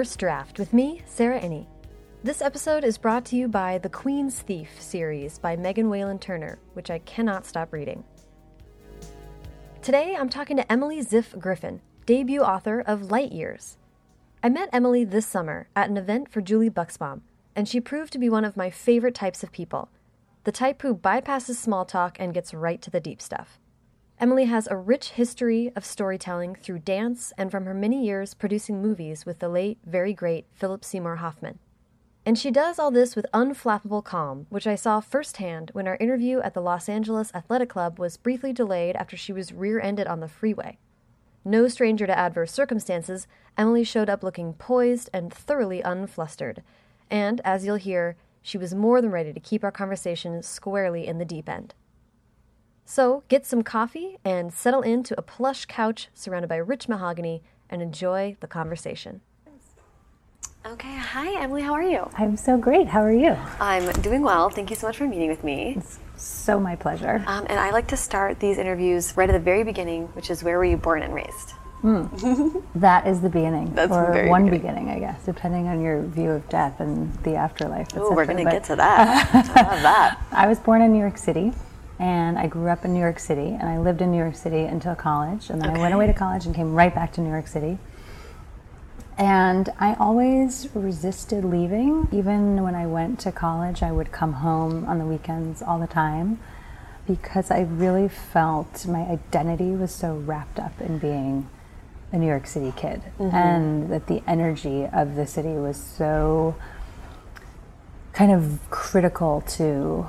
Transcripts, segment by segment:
First Draft with me, Sarah Enni. This episode is brought to you by the Queen's Thief series by Megan Whalen Turner, which I cannot stop reading. Today I'm talking to Emily Ziff Griffin, debut author of Light Years. I met Emily this summer at an event for Julie Buxbaum, and she proved to be one of my favorite types of people the type who bypasses small talk and gets right to the deep stuff. Emily has a rich history of storytelling through dance and from her many years producing movies with the late, very great Philip Seymour Hoffman. And she does all this with unflappable calm, which I saw firsthand when our interview at the Los Angeles Athletic Club was briefly delayed after she was rear ended on the freeway. No stranger to adverse circumstances, Emily showed up looking poised and thoroughly unflustered. And, as you'll hear, she was more than ready to keep our conversation squarely in the deep end. So get some coffee and settle into a plush couch surrounded by rich mahogany and enjoy the conversation. Okay, hi Emily, how are you? I'm so great. How are you? I'm doing well. Thank you so much for meeting with me. It's so my pleasure. Um, and I like to start these interviews right at the very beginning, which is where were you born and raised? Mm. that is the beginning, That's or the one beginning. beginning, I guess, depending on your view of death and the afterlife. Oh, we're etc. going to But get to that. I love that. I was born in New York City, and I grew up in New York City, and I lived in New York City until college, and then I went away to college and came right back to New York City. And I always resisted leaving. Even when I went to college, I would come home on the weekends all the time because I really felt my identity was so wrapped up in being a New York City kid mm-hmm. and that the energy of the city was so kind of critical to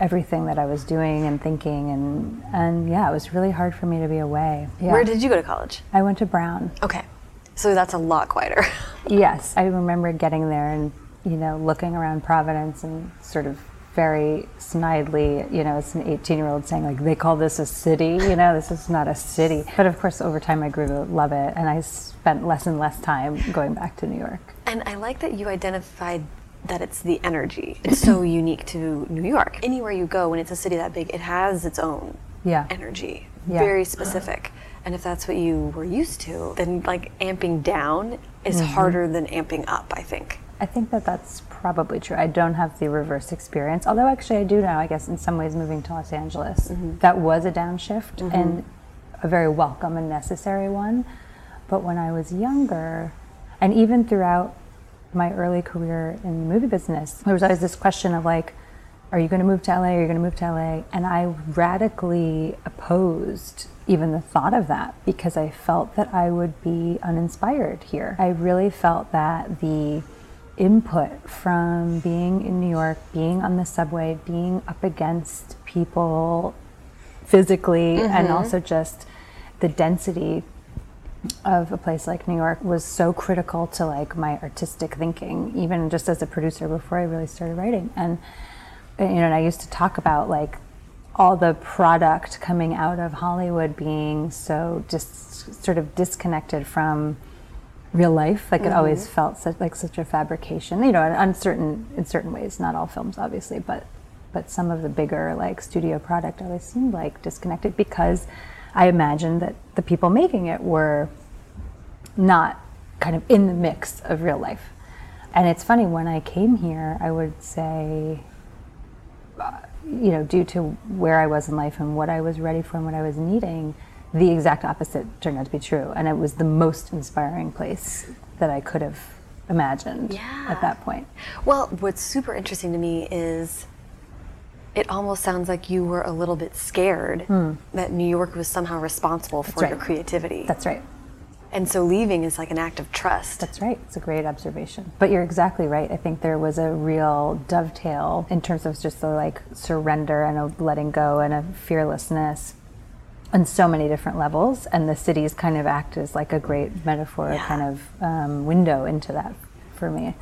everything that I was doing and thinking and and yeah, it was really hard for me to be away. Yeah. Where did you go to college? I went to Brown. Okay, so that's a lot quieter. Yes, I remember getting there and you know looking around Providence and sort of very snidely, you know, as an 18-year-old saying like they call this a city, you know, this is not a city. But of course, over time, I grew to love it, and I spent less and less time going back to New York. And I like that you identified that it's the energy. It's so unique to New York. Anywhere you go, when it's a city that big, it has its own Yeah. energy, Yeah. very specific. And if that's what you were used to, then like amping down is Mm-hmm. harder than amping up, I think. I think that that's probably true. I don't have the reverse experience, although actually I do now. I guess in some ways, moving to Los Angeles, that was a downshift and a very welcome and necessary one. But when I was younger, and even throughout my early career in the movie business, there was always this question of like, are you going to move to LA? Are you going to move to LA? And I radically opposed even the thought of that because I felt that I would be uninspired here. I really felt that the input from being in New York, being on the subway, being up against people physically, and mm-hmm. also just the density of a place like New York was so critical to like my artistic thinking, even just as a producer before I really started writing. And eh, you know, and I used to talk about like all the product coming out of Hollywood being so just sort of disconnected from real life. Like it mm-hmm. always felt such, like such a fabrication. You know, uncertain in certain ways. Not all films, obviously, but but some of the bigger like studio product always seemed like disconnected because I imagined that the people making it were not kind of in the mix of real life. And it's funny when I came here, I would say uh, you know, due to where I was in life and what I was ready for and what I was needing, the exact opposite turned out to be true. And it was the most inspiring place that I could have imagined Yeah. at that point. Well, what's super interesting to me is it almost sounds like you were a little bit scared that New York was somehow responsible for right. your creativity. That's right. and so leaving is like an act of trust. That's right. It's a great observation. But you're exactly right. I think there was a real dovetail in terms of just the like surrender and a letting go and a fearlessness on so many different levels. And the cities kind of act as like a great metaphor, Yeah. kind of um, window into that for me.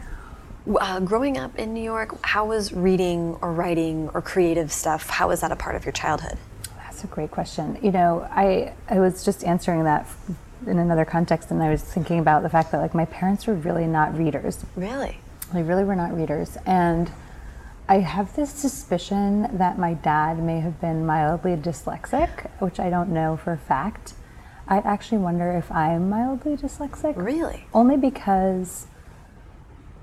Uh, growing up in New York, how was reading or writing or creative stuff? How was that a part of your childhood? That's a great question. You know, I I was just answering that in another context, and I was thinking about the fact that like my parents were really not readers. Really? They really were not readers, and I have this suspicion that my dad may have been mildly dyslexic, which I don't know for a fact. I actually wonder if I'm mildly dyslexic. Really? Only because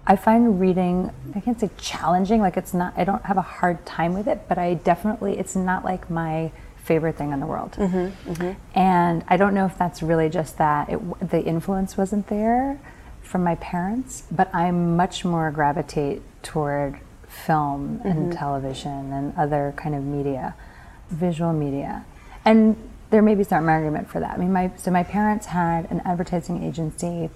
I find reading, I can't say challenging, like it's not, I don't have a hard time with it, but I definitely, it's not like my favorite thing in the world. Mm-hmm, mm-hmm. And I don't know if that's really just that it, the influence wasn't there from my parents, but I much more gravitate toward film and mm-hmm. television and other kind of media, visual media. And there may be some argument for that. I mean, my, so my parents had an advertising agency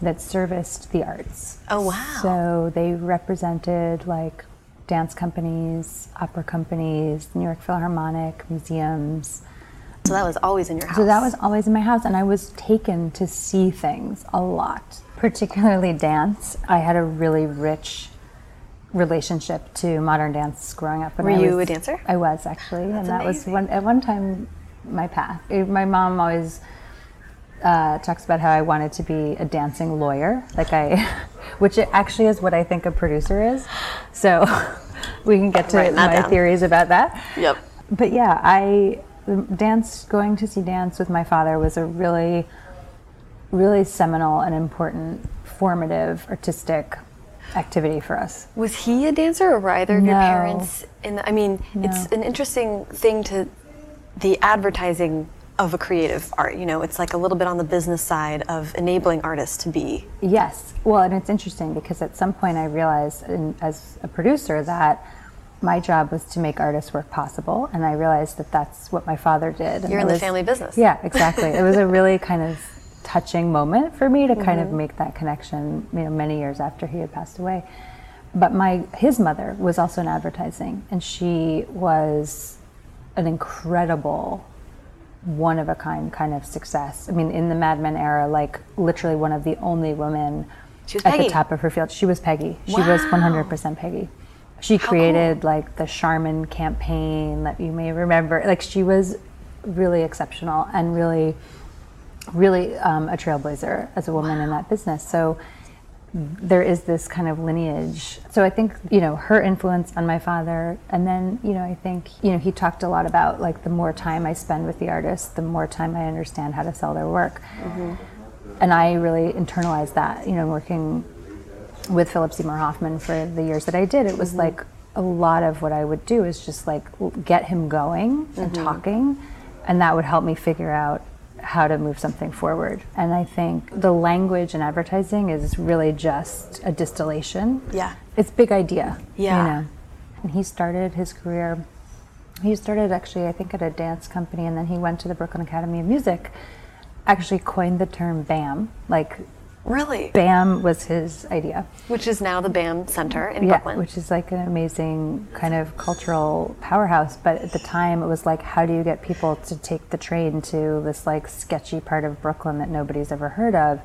that serviced the arts. Oh, wow. So they represented like dance companies, opera companies, New York Philharmonic, museums. So that was always in your house. So that was always in my house, and I was taken to see things a lot, particularly dance. I had a really rich relationship to modern dance growing up. and Were I you was- a dancer? I was actually, and that was one at one time my path. Eh, My mom always uh, talks about how I wanted to be a dancing lawyer, like I, which it actually is what I think a producer is. So we can get to my down. theories about that Yep. but yeah, I dance going to see dance with my father was a really, really seminal and important, formative, artistic activity for us. Was he a dancer, or were either of your No. parents in? The, I mean, it's an interesting thing to the advertising of a creative art. You know, it's like a little bit on the business side of enabling artists to be. Yes, well, and it's interesting because at some point I realized, in, as a producer, that my job was to make artist work possible, and I realized that that's what my father did. and You're in the family business. Yeah, exactly. it was a really kind of touching moment for me to kind of mm-hmm. make that connection. You know, many years after he had passed away. But my his mother was also in advertising, and she was an incredible, one of a kind kind of success. I mean, in the Mad Men era, like literally one of the only women at Peggy. the top of her field. She was Peggy. She was 100% Peggy. She created like the Charmin campaign that you may remember. Like she was really exceptional and really, really um, a trailblazer as a woman in that business. So there is this kind of lineage. So I think, you know, her influence on my father. And then, you know, I think, you know, he talked a lot about like the more time I spend with the artist, the more time I understand how to sell their work. Mm-hmm. And I really internalized that, you know, working with Philip Seymour Hoffman for the years that I did. It was mm-hmm. like a lot of what I would do is just like get him going and mm-hmm. talking, and that would help me figure out how to move something forward. And I think the language in advertising is really just a distillation. Yeah. It's big idea. Yeah. You know. And he started his career he started actually I think at a dance company and then he went to the Brooklyn Academy of Music. Actually coined the term BAM. Like Really? BAM was his idea. Which is now the BAM Center in Yeah, Brooklyn. which is like an amazing kind of cultural powerhouse. But at the time, it was like, how do you get people to take the train to this like sketchy part of Brooklyn that nobody's ever heard of?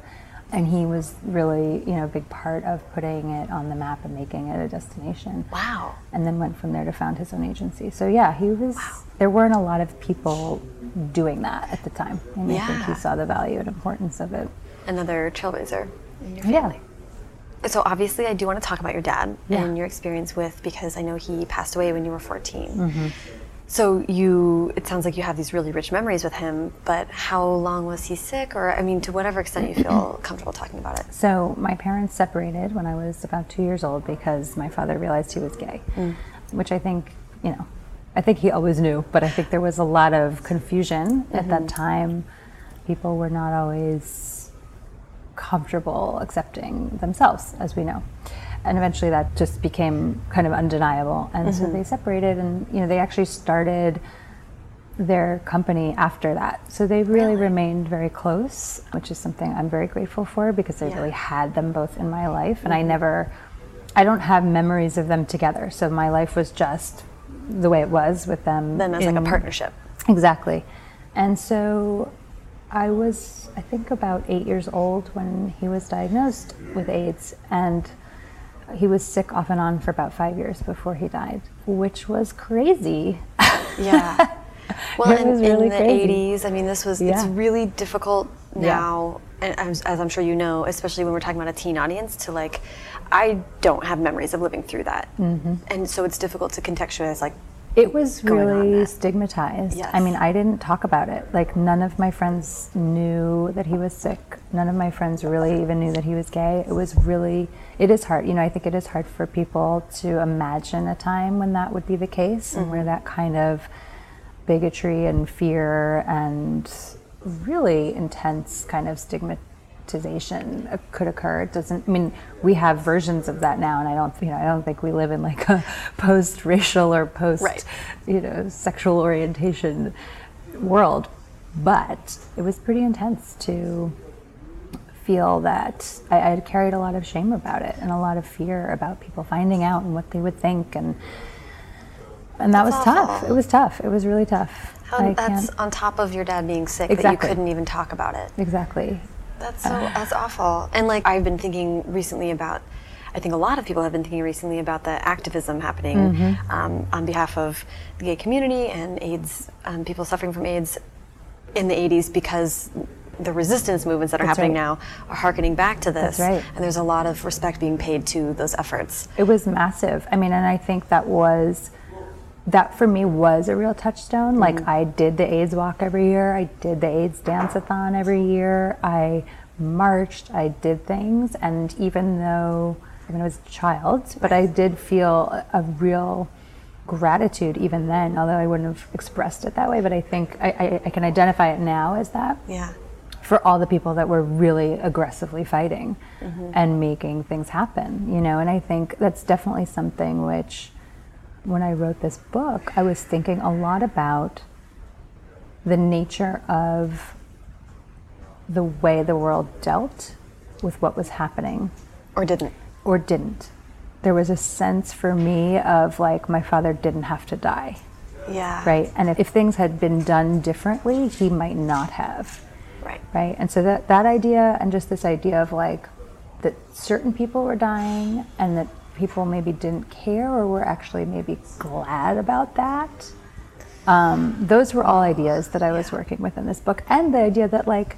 And he was really, you know, a big part of putting it on the map and making it a destination. wow. And then went from there to found his own agency. So yeah, he was. There weren't a lot of people doing that at the time, and I think he saw the value and importance of it. Another trailblazer in your Yeah. So obviously, I do want to talk about your dad Yeah. and your experience with because I know he passed away when you were 14. Mm-hmm. So you, it sounds like you have these really rich memories with him. But how long was he sick, or I mean, to whatever extent you feel comfortable talking about it? So my parents separated when I was about two years old because my father realized he was gay, which I think, you know, I think he always knew, but I think there was a lot of confusion at that time. People were not always comfortable accepting themselves, as we know. And eventually that just became kind of undeniable. And so mm-hmm. they separated and, you know, they actually started their company after that. So they really, remained very close, which is something I'm very grateful for because I Yeah. really had them both in my life. And I mm-hmm. never, I don't have memories of them together. So my life was just the way it was with them. Them as like a partnership. Exactly. And so I was, I think, about eight years old when he was diagnosed with AIDS. And he was sick off and on for about five years before he died, which was crazy. Yeah. Well, It in, was really in the crazy. 80s, I mean, this was, it's really difficult Yeah. now, and as, as I'm sure you know, especially when we're talking about a teen audience, to like, I don't have memories of living through that. Mm-hmm. And so it's difficult to contextualize, like, It was really stigmatized. I mean, I didn't talk about it. Like, none of my friends knew that he was sick. None of my friends really even knew that he was gay. It was really, it is hard. You know, I think it is hard for people to imagine a time when that would be the case and where that kind of bigotry and fear and really intense kind of stigmatization could occur. It doesn't. I mean, we have versions of that now, and I don't. You know, I don't think we live in like a post-racial or post, Right. you know, sexual orientation world. But it was pretty intense to feel that I, I had carried a lot of shame about it and a lot of fear about people finding out and what they would think and and that That's was tough. It was tough. It was really tough. How, that's on top of your dad being sick that you couldn't even talk about it. exactly. That's so that's awful. And like I've been thinking recently about I think a lot of people have been thinking recently about the activism happening Mm-hmm. um, on behalf of the gay community and AIDS, um, people suffering from AIDS in the 80s because the resistance movements that are That's happening right. now are harkening back to this. Right. And there's a lot of respect being paid to those efforts. It was massive. I mean, and I think that was that for me was a real touchstone. Like mm-hmm. I did the AIDS walk every year. I did the AIDS dance-a-thon every year. I marched. I did things, and even though I mean I was a child, but I did feel a, real gratitude even then. Although I wouldn't have expressed it that way, but I think I, I, I can identify it now as that Yeah. for all the people that were really aggressively fighting mm-hmm. and making things happen, you know. And I think that's definitely something which, when I wrote this book, I was thinking a lot about the nature of the way the world dealt with what was happening Or didn't. or didn't. There was a sense for me of like, my father didn't have to die Yeah. right? And if, if things had been done differently, he might not have, Right. right? And so that that idea and just this idea of like that certain people were dying and that people maybe didn't care or were actually maybe glad about that. Um, those were all ideas that I was working with in this book, and the idea that like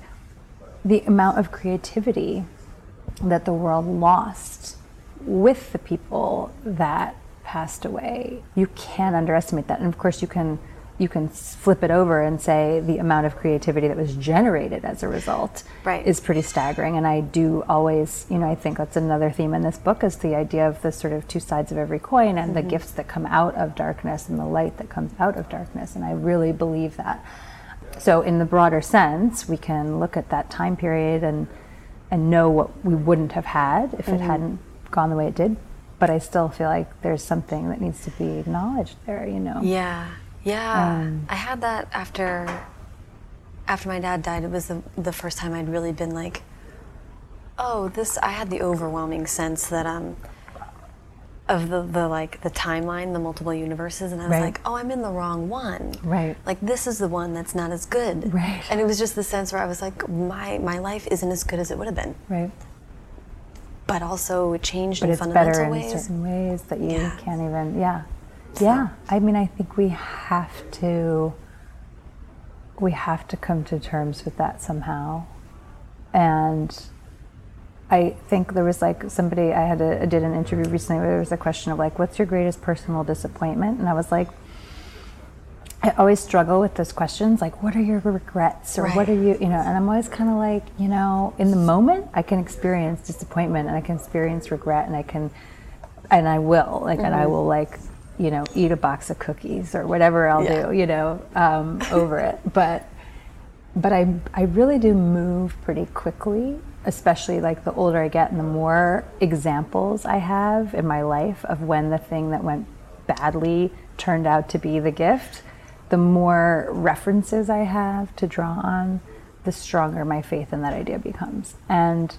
the amount of creativity that the world lost with the people that passed away. You can't underestimate that. And of course you can you can flip it over and say the amount of creativity that was generated as a result Right. is pretty staggering. And I do always, you know, I think that's another theme in this book is the idea of the sort of two sides of every coin and the mm-hmm. gifts that come out of darkness and the light that comes out of darkness. And I really believe that. So in the broader sense, we can look at that time period and and know what we wouldn't have had if it mm-hmm. hadn't gone the way it did. But I still feel like there's something that needs to be acknowledged there, you know. Yeah, yeah. Um, I had that after after my dad died. It was the, the first time I'd really been like, oh, this. I had the overwhelming sense that um of the the like the timeline, the multiple universes, and I was Right. like, oh, I'm in the wrong one. Right. Like this is the one that's not as good. Right. And it was just the sense where I was like, my my life isn't as good as it would have been, Right. but also it changed But in it's fundamental better in ways. certain ways that you Yeah. can't even yeah. Yeah. I mean I think we have to we have to come to terms with that somehow. And I think there was like somebody I had a, I did an interview recently where there was a question of like, what's your greatest personal disappointment? And I was like, I always struggle with those questions, like, what are your regrets or what are you, you know, and I'm always kind of like, you know, in the moment, I can experience disappointment and I can experience regret and I can, and I will, like, and I mm-hmm. will like, you know, eat a box of cookies or whatever I'll Yeah. do, you know, um, over it. But but I, I really do move pretty quickly, especially like the older I get and the more examples I have in my life of when the thing that went badly turned out to be the gift, the more references I have to draw on, the stronger my faith in that idea becomes. And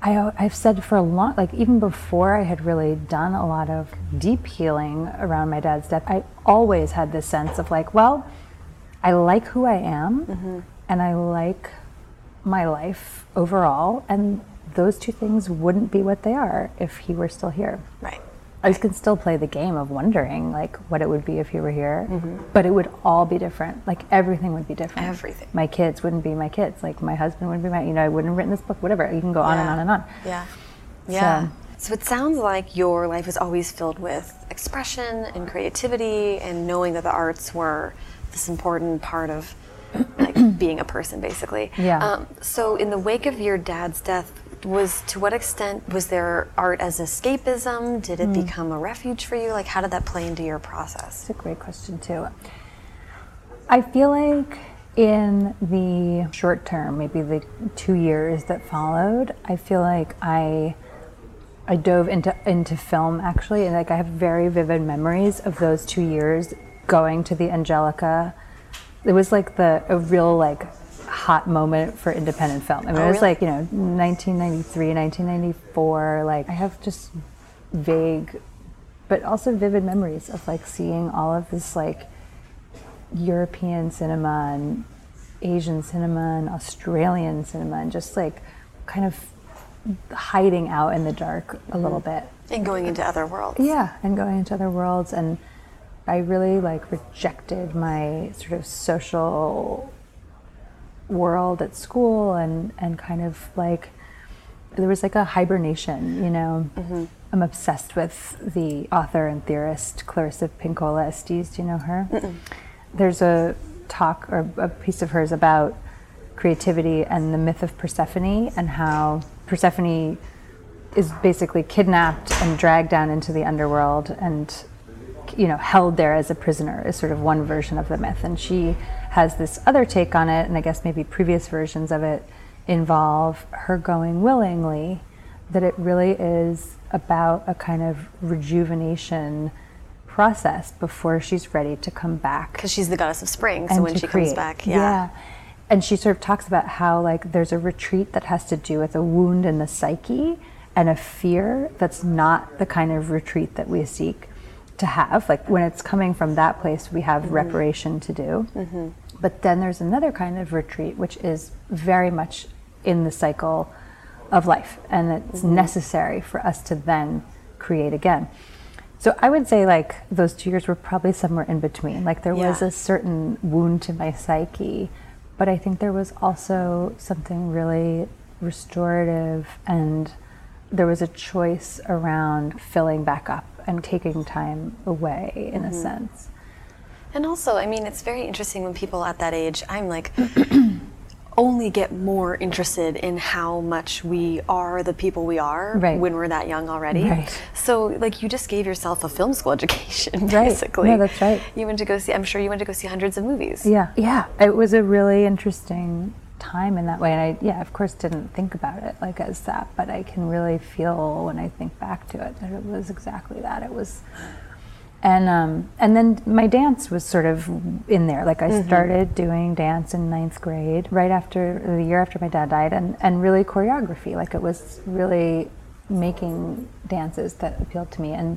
I, I've said for a long, like even before I had really done a lot of deep healing around my dad's death, I always had this sense of like, well, I like who I am mm-hmm. and I like my life overall. And those two things wouldn't be what they are if he were still here. Right. I can still play the game of wondering like what it would be if he were here, but it would all be different. Like everything would be different. Everything. My kids wouldn't be my kids. Like my husband wouldn't be my. You know, I wouldn't have written this book. Whatever. You can go on and on and on. Yeah. Yeah. So- So it sounds like your life was always filled with expression and creativity and knowing that the arts were this important part of like being a person basically. Yeah. Um, so in the wake of your dad's death, was to what extent was there art as escapism? Did it hmm. become a refuge for you? Like how did that play into your process? It's a great question too. I feel like in the short term, maybe the two years that followed, I feel like I I dove into into film actually, and like I have very vivid memories of those two years going to the Angelika. It was like the a real like hot moment for independent film. I mean, Oh, it was really? like you know 1993, 1994. Like I have just vague, but also vivid memories of like seeing all of this like European cinema and Asian cinema and Australian cinema and just like kind of hiding out in the dark a mm-hmm. little bit. And going into other worlds. Yeah, and going into other worlds and I really like rejected my sort of social world at school and and kind of like there was like a hibernation, you know. Mm-hmm. I'm obsessed with the author and theorist Clarissa Pinkola Estés. Do you know her? There's a talk or a piece of hers about creativity and the myth of Persephone and how Persephone is basically kidnapped and dragged down into the underworld and you know held there as a prisoner is sort of one version of the myth and she has this other take on it and i guess maybe previous versions of it involve her going willingly that it really is about a kind of rejuvenation process before she's ready to come back Because she's the goddess of spring, so when she create. comes back, yeah. And she sort of talks about how like there's a retreat that has to do with a wound in the psyche and a fear that's not the kind of retreat that we seek to have. Like when it's coming from that place, we have mm-hmm. reparation to do. Mm-hmm. But then there's another kind of retreat, which is very much in the cycle of life, and it's mm-hmm. necessary for us to then create again. So I would say like those two years were probably somewhere in between. Like there was a certain wound to my psyche, but I think there was also something really restorative and there was a choice around filling back up and taking time away in a mm-hmm. sense. And also, I mean, it's very interesting when people at that age, I'm like, only get more interested in how much we are the people we are Right. when we're that young already. Right. So, like, you just gave yourself a film school education, Right. basically. No, that's right. You went to go see, I'm sure you went to go see hundreds of movies. Yeah, yeah. It was a really interesting time in that way, and I, yeah, of course, didn't think about it like as that, but I can really feel when I think back to it that it was exactly that. It was, and um, and then my dance was sort of in there. Like I started doing dance in ninth grade, right after the year after my dad died, and and really choreography. Like it was really making dances that appealed to me and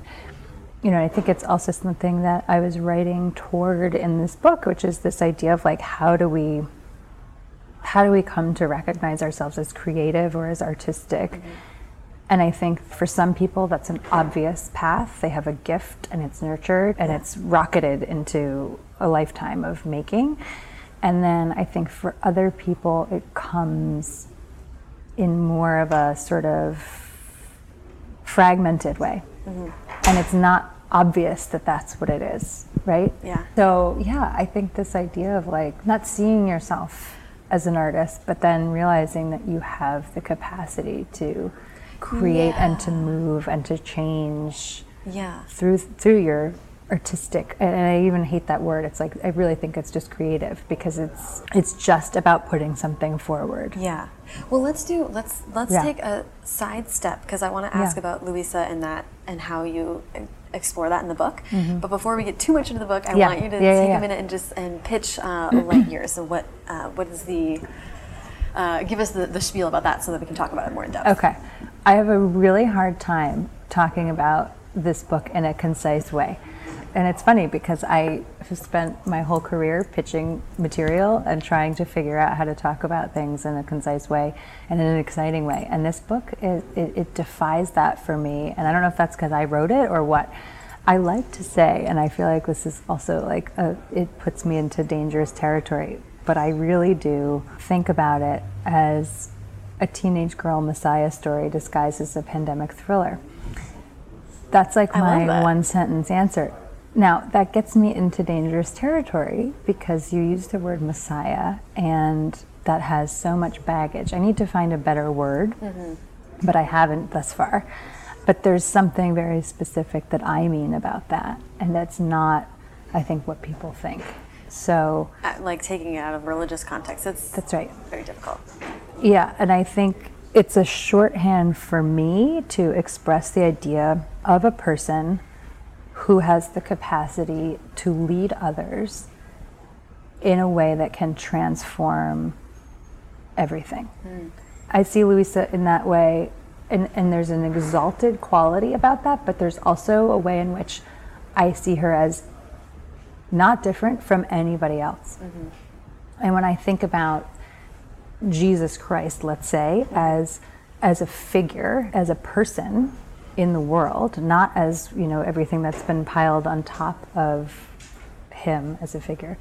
you know, I think it's also something that I was writing toward in this book, which is this idea of like how do we how do we come to recognize ourselves as creative or as artistic? Mm-hmm. And I think for some people that's an obvious path. They have a gift and it's nurtured and it's rocketed into a lifetime of making. And then I think for other people it comes in more of a sort of fragmented way. Mm-hmm. And it's not obvious that that's what it is, right? Yeah. So, yeah, I think this idea of like not seeing yourself as an artist, but then realizing that you have the capacity to create and to move and to change Yeah. through through your artistic and I even hate that word. It's like I really think it's just creative because it's it's just about putting something forward. Yeah. Well, let's do let's let's Yeah. take a side step because I want to ask Yeah. about Louisa and that and how you explore that in the book. But before we get too much into the book, I Mm-hmm. Yeah. want you to Yeah, take yeah. a minute and just and pitch uh, light years and what uh, what is the uh, give us the, the spiel about that so that we can talk about it more in depth. Okay. I have a really hard time talking about this book in a concise way. And it's funny because I have spent my whole career pitching material and trying to figure out how to talk about things in a concise way and in an exciting way. And this book, it, it, it defies that for me. And I don't know if that's because I wrote it or what. I like to say, and I feel like this is also like, a, it puts me into dangerous territory, but I really do think about it as a teenage girl messiah story disguised as a pandemic thriller. That's like I my that. one sentence answer. Now, that gets me into dangerous territory because you use the word messiah and that has so much baggage. I need to find a better word, Mm-hmm. but I haven't thus far. But there's something very specific that I mean about that, and that's not, I think, what people think. So Uh, Like taking it out of religious context, it's that's right. very difficult. Yeah, and I think it's a shorthand for me to express the idea of a person who has the capacity to lead others in a way that can transform everything. Hmm. I see Louisa in that way, and, and there's an exalted quality about that, but there's also a way in which I see her as not different from anybody else. Mm-hmm. And when I think about Jesus Christ, let's say, as as a figure, as a person in the world, not as you know everything that's been piled on top of him as a figure.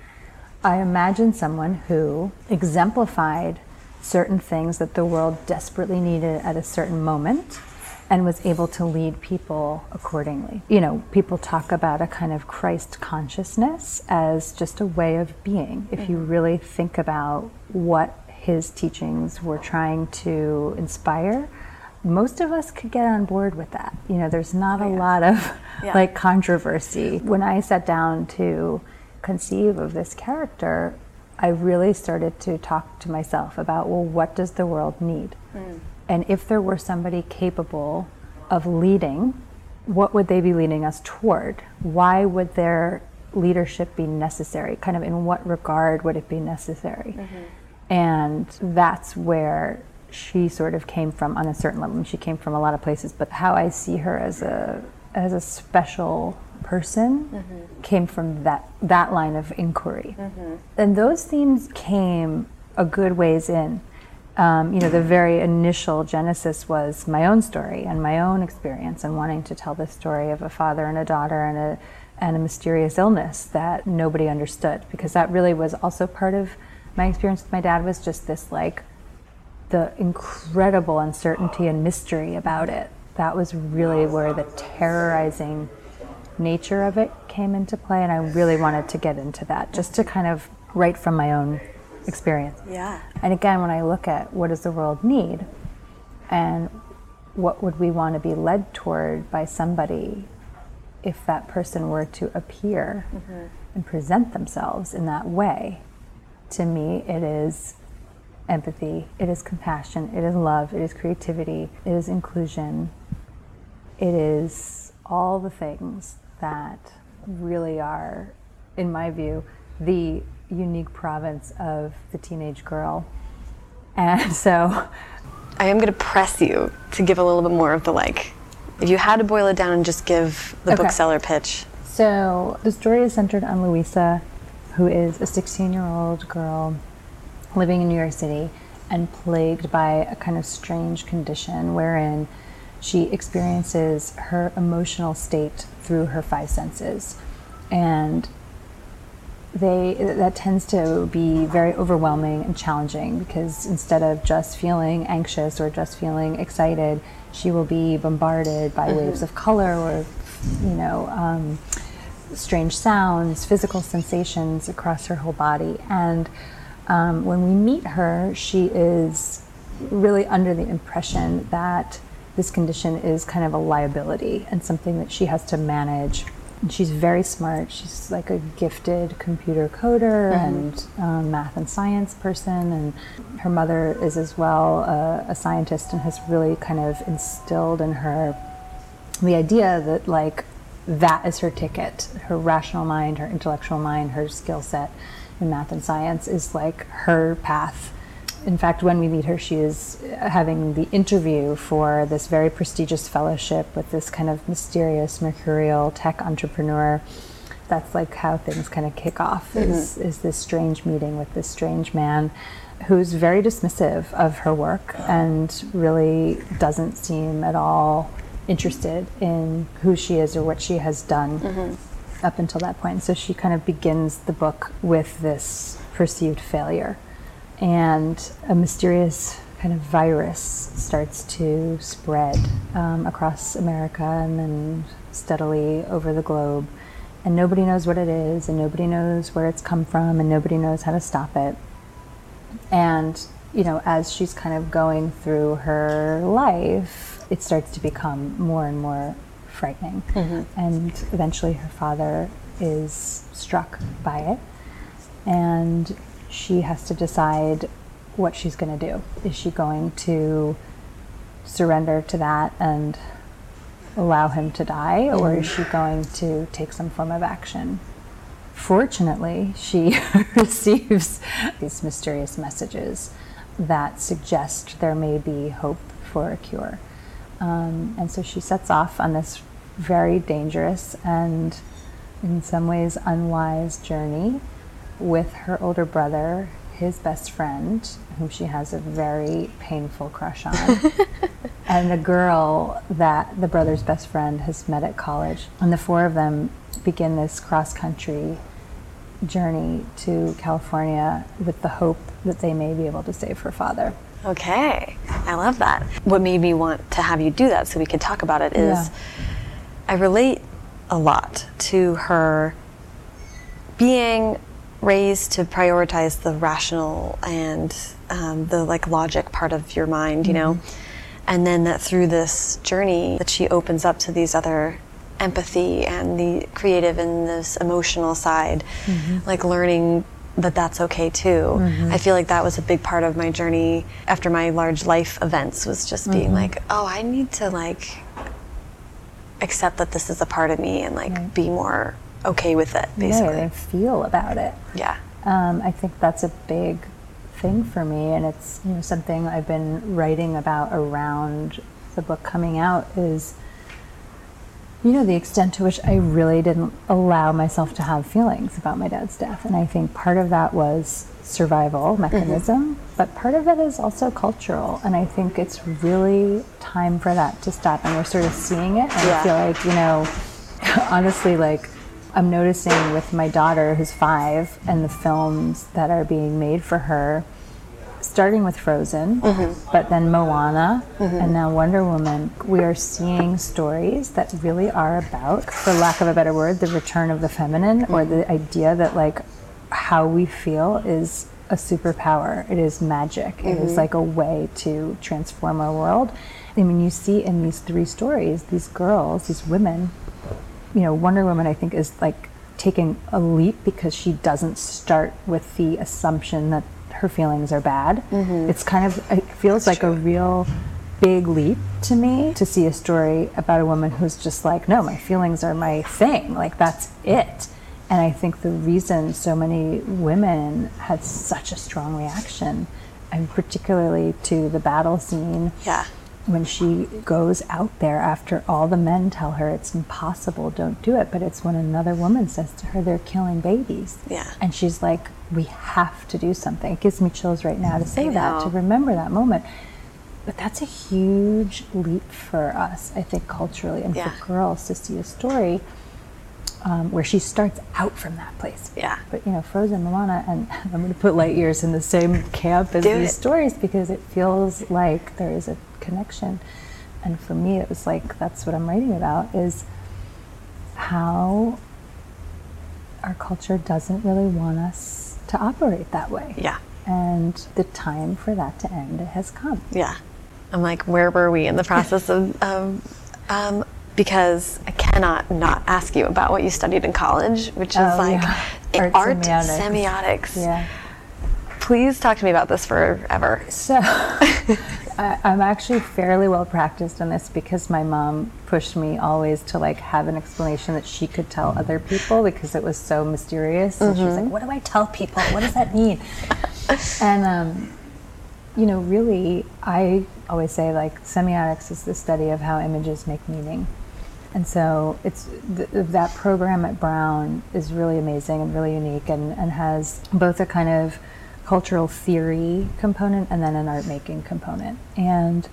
I imagine someone who exemplified certain things that the world desperately needed at a certain moment and was able to lead people accordingly. You know, people talk about a kind of Christ consciousness as just a way of being. If you mm-hmm. really think about what his teachings were trying to inspire, most of us could get on board with that. You know, there's not a oh, lot of Yeah. like controversy. When I sat down to conceive of this character, I really started to talk to myself about, well, what does the world need? Hmm. And if there were somebody capable of leading, what would they be leading us toward? Why would their leadership be necessary? Kind of in what regard would it be necessary? Mm-hmm. And that's where she sort of came from on a certain level. I mean, she came from a lot of places, but how I see her as a as a special person came from that that line of inquiry. And those themes came a good ways in. Um, you know, the very initial genesis was my own story and my own experience, and wanting to tell the story of a father and a daughter and a and a mysterious illness that nobody understood, because that really was also part of my experience with my dad. Was just this like the incredible uncertainty and mystery about it. That was really where the terrorizing nature of it came into play, and I really wanted to get into that, just to kind of write from my own experience. Yeah. And again, when I look at what does the world need, and what would we want to be led toward by somebody if that person were to appear mm-hmm. and present themselves in that way, to me, it is empathy, it is compassion, it is love, it is creativity, it is inclusion, it is all the things that really are, in my view, the unique province of the teenage girl. And so, I am going to press you to give a little bit more of the like, if you had to boil it down and just give the Okay. bookseller pitch. so the story is centered on Louisa, who is a 16 year old girl living in New York City and plagued by a kind of strange condition wherein she experiences her emotional state through her five senses. And they that tends to be very overwhelming and challenging because instead of just feeling anxious or just feeling excited, she will be bombarded by waves of color or you know um, strange sounds, physical sensations across her whole body. And um, when we meet her, she is really under the impression that this condition is kind of a liability and something that she has to manage. And she's very smart. She's like a gifted computer coder and um, math and science person. And her mother is as well a, a scientist and has really kind of instilled in her the idea that like that is her ticket her rational mind her intellectual mind her skill set in math and science is like her path. In fact when we meet her she is having the interview for this very prestigious fellowship with this kind of mysterious mercurial tech entrepreneur. That's like how things kind of kick off mm-hmm. is, is this strange meeting with this strange man who's very dismissive of her work and really doesn't seem at all interested in who she is or what she has done mm-hmm. Up until that point. So she kind of begins the book with this perceived failure and a mysterious kind of virus starts to spread um, across America and then steadily over the globe. And nobody knows what it is, and nobody knows where it's come from, and nobody knows how to stop it. And, you know, as she's kind of going through her life, it starts to become more and more frightening. And eventually her father is struck by it. And she has to decide what she's going to do. Is she going to surrender to that and allow him to die, or is she going to take some form of action? Fortunately, she receives these mysterious messages that suggest there may be hope for a cure. Um, and so she sets off on this very dangerous and, in some ways, unwise journey with her older brother, his best friend, whom she has a very painful crush on, and a girl that the brother's best friend has met at college. And the four of them begin this cross country journey to California with the hope that they may be able to save her father. Okay, I love that. What made me want to have you do that so we could talk about it is Yeah. I relate a lot to her being raised to prioritize the rational and um, the like logic part of your mind, you know, mm-hmm. and then that through this journey that she opens up to these other empathy and the creative and this emotional side, mm-hmm. like learning that that's okay too. Mm-hmm. I feel like that was a big part of my journey after my large life events was just being like, oh, I need to like accept that this is a part of me and like be more okay with it Yeah, basically. and feel about it. Yeah. Um, I think that's a big thing for me, and it's you know something I've been writing about around the book coming out is you know the extent to which I really didn't allow myself to have feelings about my dad's death, and I think part of that was survival mm-hmm. mechanism, but part of it is also cultural, and I think it's really time for that to stop, and we're sort of seeing it, and Yeah. I feel like you know honestly like i'm noticing with my daughter who's five and the films that are being made for her starting with frozen mm-hmm. but then moana mm-hmm. and now wonder woman we are seeing stories that really are about for lack of a better word the return of the feminine or the idea that like how we feel is a superpower it is magic It is mm-hmm. like a way to transform our world i mean you see in these three stories these girls these women you know, Wonder Woman, I think, is like taking a leap because she doesn't start with the assumption that her feelings are bad. Mm-hmm. It's kind of, it feels like a real big leap to me to see a story about a woman who's just like, no, my feelings are my thing. Like, that's it. And I think the reason so many women had such a strong reaction, and particularly to the battle scene, Yeah. when she goes out there after all the men tell her it's impossible, don't do it. But it's when another woman says to her, they're killing babies. Yeah. And she's like, we have to do something. It gives me chills right now to say that, to remember that moment. But that's a huge leap for us, I think, culturally, and Yeah. for girls to see a story um, where she starts out from that place. Yeah. But you know, Frozen, Moana, and I'm going to put Light Years in the same camp as Do these it. stories because it feels like there is a connection. And for me, it was like that's what I'm writing about is how our culture doesn't really want us to operate that way. Yeah. And the time for that to end has come. Yeah. I'm like, where were we in the process of, of um, because I cannot not ask you about what you studied in college, which is Oh, like yeah. art, Art semiotics. semiotics. Yeah. Please talk to me about this forever. So I, I'm actually fairly well practiced in this because my mom pushed me always to like have an explanation that she could tell other people because it was so mysterious. And she was like, "What do I tell people? What does that mean?" and um, you know, really, I always say like semiotics is the study of how images make meaning. And so it's th- that program at Brown is really amazing and really unique and, and has both a kind of cultural theory component and then an art making component. And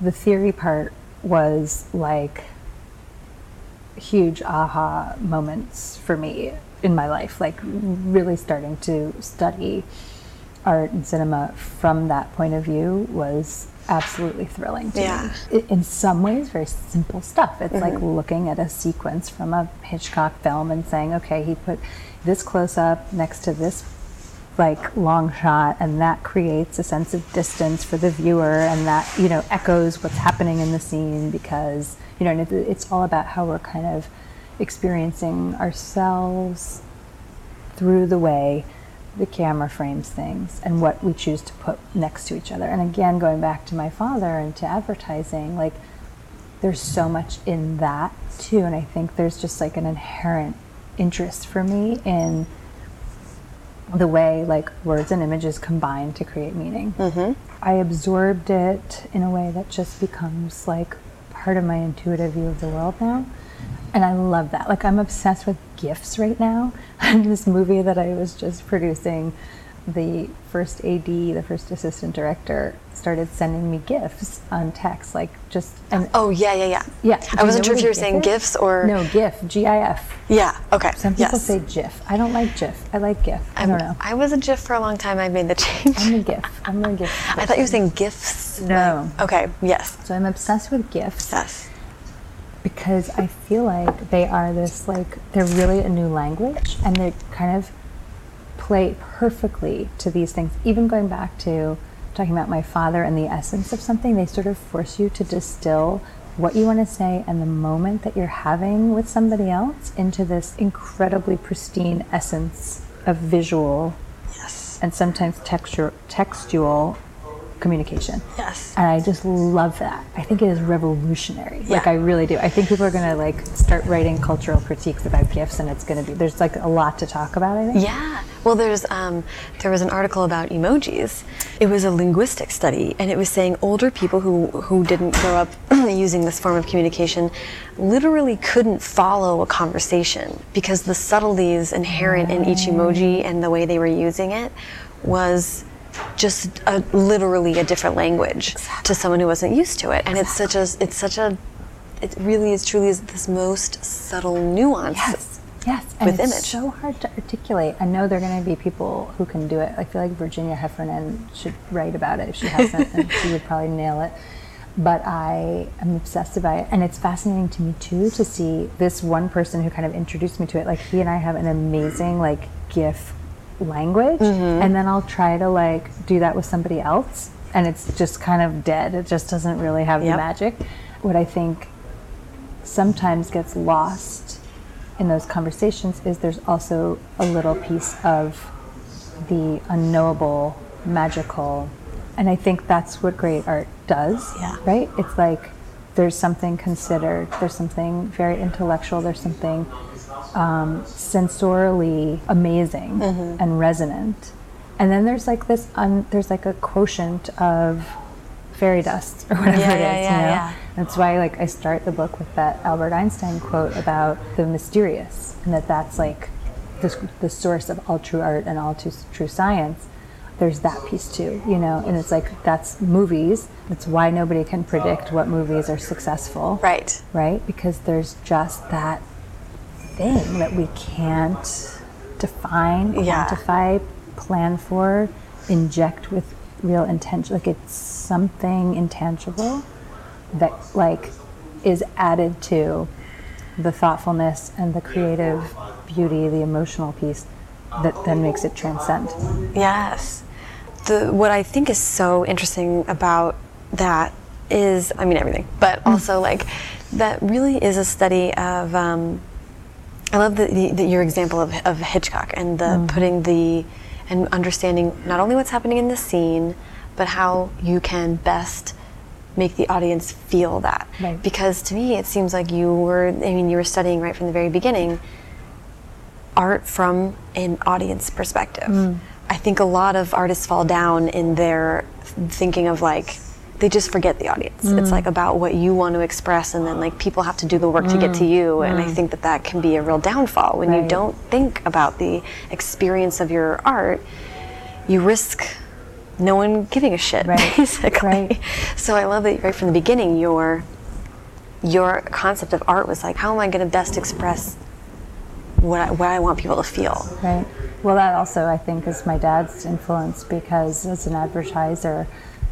the theory part was like huge aha moments for me in my life, like really starting to study art and cinema from that point of view was absolutely thrilling to Yeah. me. In some ways, very simple stuff. It's like mm-hmm. looking at a sequence from a Hitchcock film and saying, okay, he put this close up next to this like long shot and that creates a sense of distance for the viewer and that you know echoes what's happening in the scene because you know and it's all about how we're kind of experiencing ourselves through the way the camera frames things and what we choose to put next to each other and again going back to my father and to advertising like there's so much in that too and i think there's just like an inherent interest for me in the way like words and images combine to create meaning. Mm-hmm. I absorbed it in a way that just becomes like part of my intuitive view of the world now. And I love that. Like I'm obsessed with gifts right now. And this movie that I was just producing, the first AD, the first assistant director, started sending me gifts on text, like just and Oh yeah, yeah, yeah. yeah. I wasn't sure if you were saying GIF is? gifs or no GIF, G-I-F. Yeah. Okay. Some people yes. say GIF. I don't like GIF. I like GIF. I don't know. I was a GIF for a long time. I made the change. I'm a GIF. I'm a GIF. I thought you were saying gifs. No. Okay. Yes. So I'm obsessed with GIFs Yes. Because I feel like they are this like they're really a new language and they kind of play perfectly to these things. Even going back to talking about my father and the essence of something, they sort of force you to distill what you want to say and the moment that you're having with somebody else into this incredibly pristine essence of visual Yes. and sometimes texture, textual communication. Yes. And I just love that. I think it is revolutionary. Yeah. Like I really do. I think people are gonna like start writing cultural critiques about gifts, and it's gonna be there's like a lot to talk about. I think. Yeah. Well, there's um, there was an article about emojis. It was a linguistic study, and it was saying older people who who didn't grow up using this form of communication literally couldn't follow a conversation because the subtleties inherent in each emoji and the way they were using it was just a, literally a different language to someone who wasn't used to it and it's such a it's such a it really is truly is this most subtle nuance Yes. Yes. And With it's image. so hard to articulate. I know there are going to be people who can do it. I feel like Virginia Heffernan should write about it if she hasn't, and she would probably nail it. But I am obsessed about it, and it's fascinating to me too to see this one person who kind of introduced me to it. Like he and I have an amazing like GIF language, mm-hmm. and then I'll try to like do that with somebody else, and it's just kind of dead. It just doesn't really have the magic. What I think sometimes gets lost in those conversations is there's also a little piece of the unknowable, magical, and I think that's what great art does. Yeah. Right? It's like there's something considered, there's something very intellectual, there's something um, sensorially amazing Mm-hmm. and resonant, and then there's like this, un, there's like a quotient of fairy dust or whatever Yeah, it is. yeah, you yeah, know? yeah. That's why like I start the book with that Albert Einstein quote about the mysterious and that that's like the, the source of all true art and all true, true science. There's that piece too, you know, and it's like that's movies. That's why nobody can predict what movies are successful. right Right? Because there's just that thing that we can't define, Yeah. quantify, plan for, inject with real intention. Like it's something intangible that like is added to the thoughtfulness and the creative beauty, the emotional piece that then makes it transcend. Yes. The what I think is so interesting about that is, I mean, everything, but also like that really is a study of. Um, I love the, the, the, your example of, of Hitchcock and the mm-hmm. putting the and understanding not only what's happening in the scene, but how you can best make the audience feel that. Right. Because to me, it seems like you were. I mean, you were studying right from the very beginning art from an audience perspective. Mm. I think a lot of artists fall down in their thinking of like they just forget the audience. It's mm. like about what you want to express, and then like people have to do the work to get to mm. you. And I mm. think that that can be a real downfall when you don't think about the experience of your art. You risk no one giving a shit, Right. basically. Right. So I love that right from the beginning, your your concept of art was like, how am I going to best express what I, what I want people to feel? Right. Well, that also I think is my dad's influence because as an advertiser,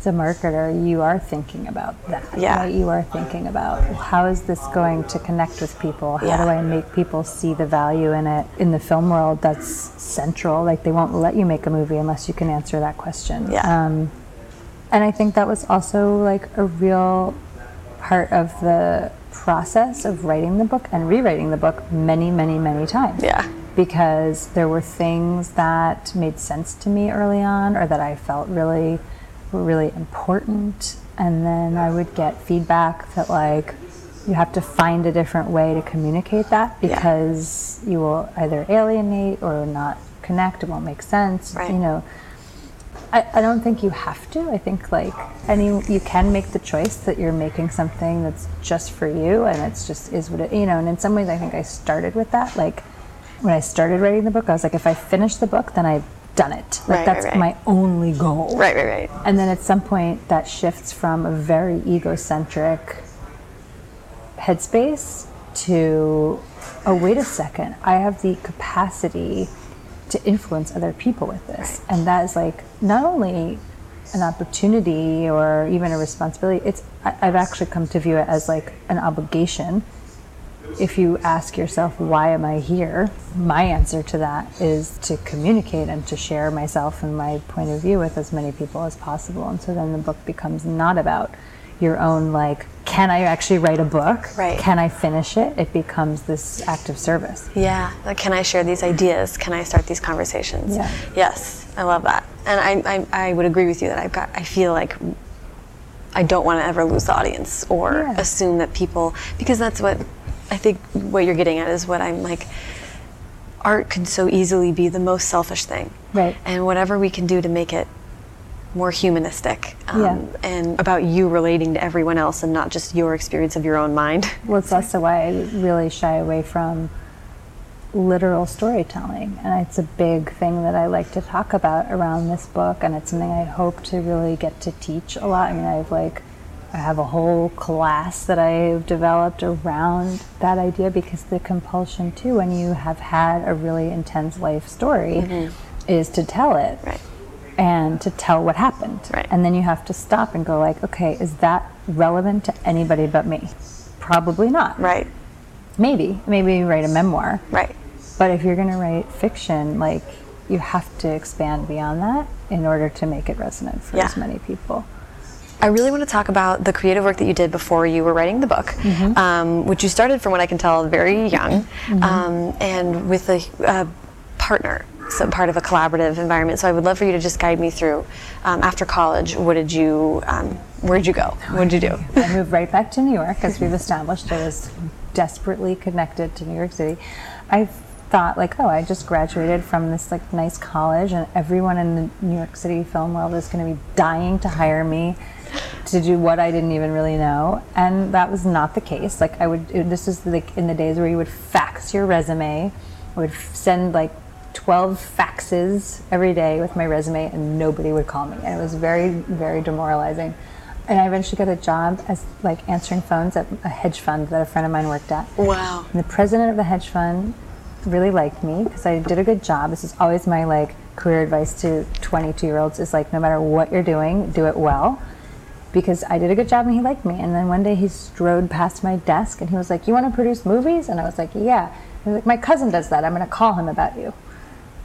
a marketer, you are thinking about that. Yeah. Right? You are thinking about how is this going to connect with people? How Yeah. do I make people see the value in it? In the film world, that's central. Like they won't let you make a movie unless you can answer that question. Yeah. Um, and I think that was also like a real part of the process of writing the book and rewriting the book many, many, many times. Yeah. Because there were things that made sense to me early on or that I felt really were really important. And then I would get feedback that like you have to find a different way to communicate that Yeah. because you will either alienate or not connect, it won't make sense. Right. You know, I, I don't think you have to. I think like any you can make the choice that you're making something that's just for you and it's just is what it you know, and in some ways I think I started with that. Like when I started writing the book, I was like, if I finish the book, then I've done it. Like Right, right, that's right. my only goal. Right, right, right. And then at some point that shifts from a very egocentric headspace to oh wait a second i have the capacity to influence other people with this and that is like not only an opportunity or even a responsibility it's I, i've actually come to view it as like an obligation if you ask yourself why am i here my answer to that is to communicate and to share myself and my point of view with as many people as possible and so then the book becomes not about your own like can i actually write a book Right. can i finish it it becomes this act of service Yeah. Like, can I share these ideas? Can I start these conversations? Yeah. Yes, I love that, and I, I, I would agree with you that I've got. I feel like I don't want to ever lose the audience or Yeah. assume that people because that's what I think what you're getting at is what I'm like. Art can so easily be the most selfish thing, Right. And whatever we can do to make it more humanistic um, Yeah. and about you relating to everyone else and not just your experience of your own mind. Well, it's also why I really shy away from literal storytelling. And it's a big thing that I like to talk about around this book. And it's something I hope to really get to teach a lot. I mean, I've like, I have a whole class that I've developed around that idea because the compulsion, too, when you have had a really intense life story, mm-hmm. is to tell it Right. and to tell what happened. Right. And then you have to stop and go like, okay, is that relevant to anybody but me? Probably not. Right. Maybe. Maybe you write a memoir. Right. But if you're going to write fiction, like you have to expand beyond that in order to make it resonant for Yeah. as many people. I really want to talk about the creative work that you did before you were writing the book, um, which you started, from what I can tell, very young, um, and with a, a partner, so part of a collaborative environment. So I would love for you to just guide me through. Um, after college, what did you, um, where did you go? What did you do? I moved right back to New York, as we've established. I was desperately connected to New York City. I thought, like, oh, I just graduated from this like nice college, and everyone in the New York City film world is going to be dying to hire me to do what I didn't even really know, and that was not the case. Like, I would. It, this is like in the days where you would fax your resume. I would send like 12 faxes every day with my resume and nobody would call me and it was very very demoralizing and i eventually got a job as like answering phones at a hedge fund that a friend of mine worked at Wow. and the president of the hedge fund really liked me because i did a good job this is always my like career advice to 22 year olds is like no matter what you're doing do it well because I did a good job and he liked me. And then one day he strode past my desk and he was like, You want to produce movies? And I was like, Yeah. He was like, My cousin does that. I'm going to call him about you.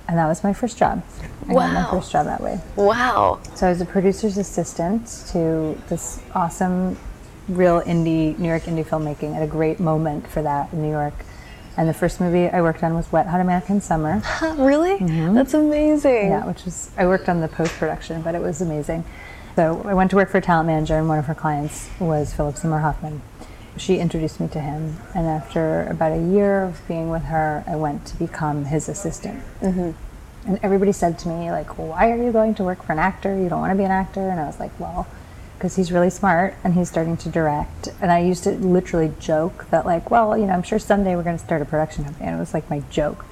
And that was my first job. I got my first job that way. Wow. So I was a producer's assistant to this awesome, real indie, New York indie filmmaking at a great moment for that in New York. And the first movie I worked on was Wet Hot American Summer. Really? That's amazing. Yeah, which was I worked on the post production, but it was amazing. So I went to work for a talent manager, and one of her clients was Philip Seymour Hoffman. She introduced me to him, and after about a year of being with her, I went to become his assistant. Mm-hmm. And everybody said to me, like, "Why are you going to work for an actor? You don't want to be an actor." And I was like, "Well." Because he's really smart and he's starting to direct. And I used to literally joke that, like, well, you know, I'm sure someday we're going to start a production company. And it was like my joke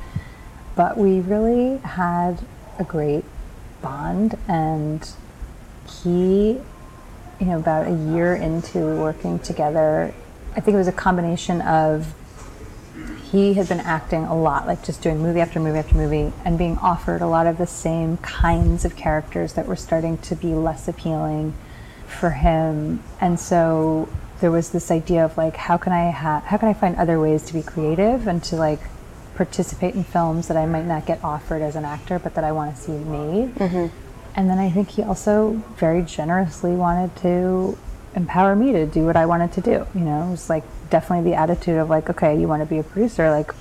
but we really had a great bond and he you know about a year into working together i think it was a combination of he had been acting a lot, like just doing movie after movie after movie, and being offered a lot of the same kinds of characters that were starting to be less appealing for him. And so there was this idea of like, how can I ha- how can I find other ways to be creative and to like participate in films that I might not get offered as an actor, but that I want to see made. Mm-hmm. And then I think he also very generously wanted to empower me to do what I wanted to do. You know, it was like definitely the attitude of like, okay, you want to be a producer, like,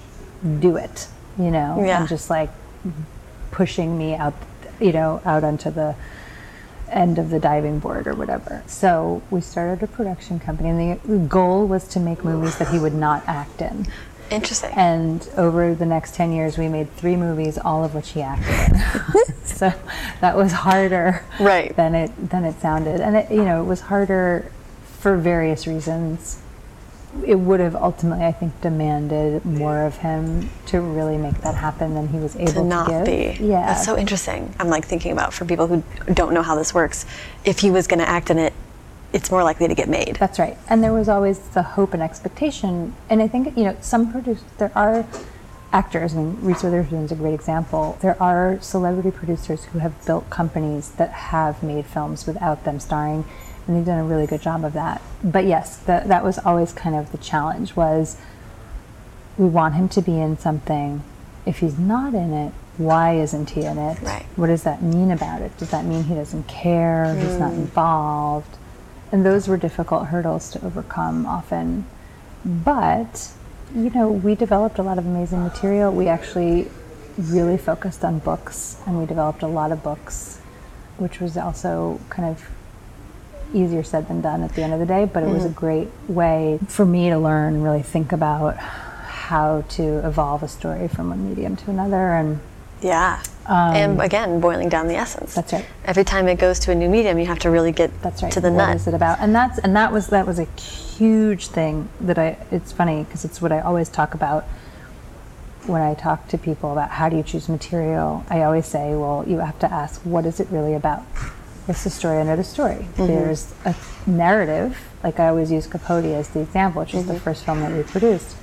do it. You know, Yeah. and just like pushing me out, you know, out onto the end of the diving board or whatever. So we started a production company, and the, goal was to make movies that he would not act in. Interesting. And over the next 10 years, we made three movies, all of which he acted in. so that was harder Right. than it, than it sounded. And it, you know, it was harder for various reasons. It would have ultimately, I think, demanded more of him to really make that happen than he was able to to, give. be. Yeah. That's so interesting. I'm like thinking about for people who don't know how this works, if he was going to act in it, it's more likely to get made. That's right. And there was always the hope and expectation. And I think, you know, some producers, there are actors, I mean, Reese is a great example. There are celebrity producers who have built companies that have made films without them starring, and they've done a really good job of that. But yes, that that was always kind of the challenge was we want him to be in something. If he's not in it, why isn't he in it? Right. What does that mean about it? Does that mean he doesn't care? He's not mm. involved? And those were difficult hurdles to overcome often. But, you know, we developed a lot of amazing material. We actually really focused on books and we developed a lot of books, which was also kind of easier said than done at the end of the day, but it was a great way for me to learn and really think about how to evolve a story from one medium to another and Yeah. and again, boiling down the essence. Um, That's right. Every time it goes to a new medium, you have to really get That's right. to the What nut. is it about? And that's and that was that was a huge thing that I. It's funny because it's what I always talk about when I talk to people about how do you choose material. I always say, well, you have to ask, what is it really about? What's the story under the story? Mm-hmm. There's a narrative. Like I always use Capote as the example, which is the mm-hmm. first film that we produced.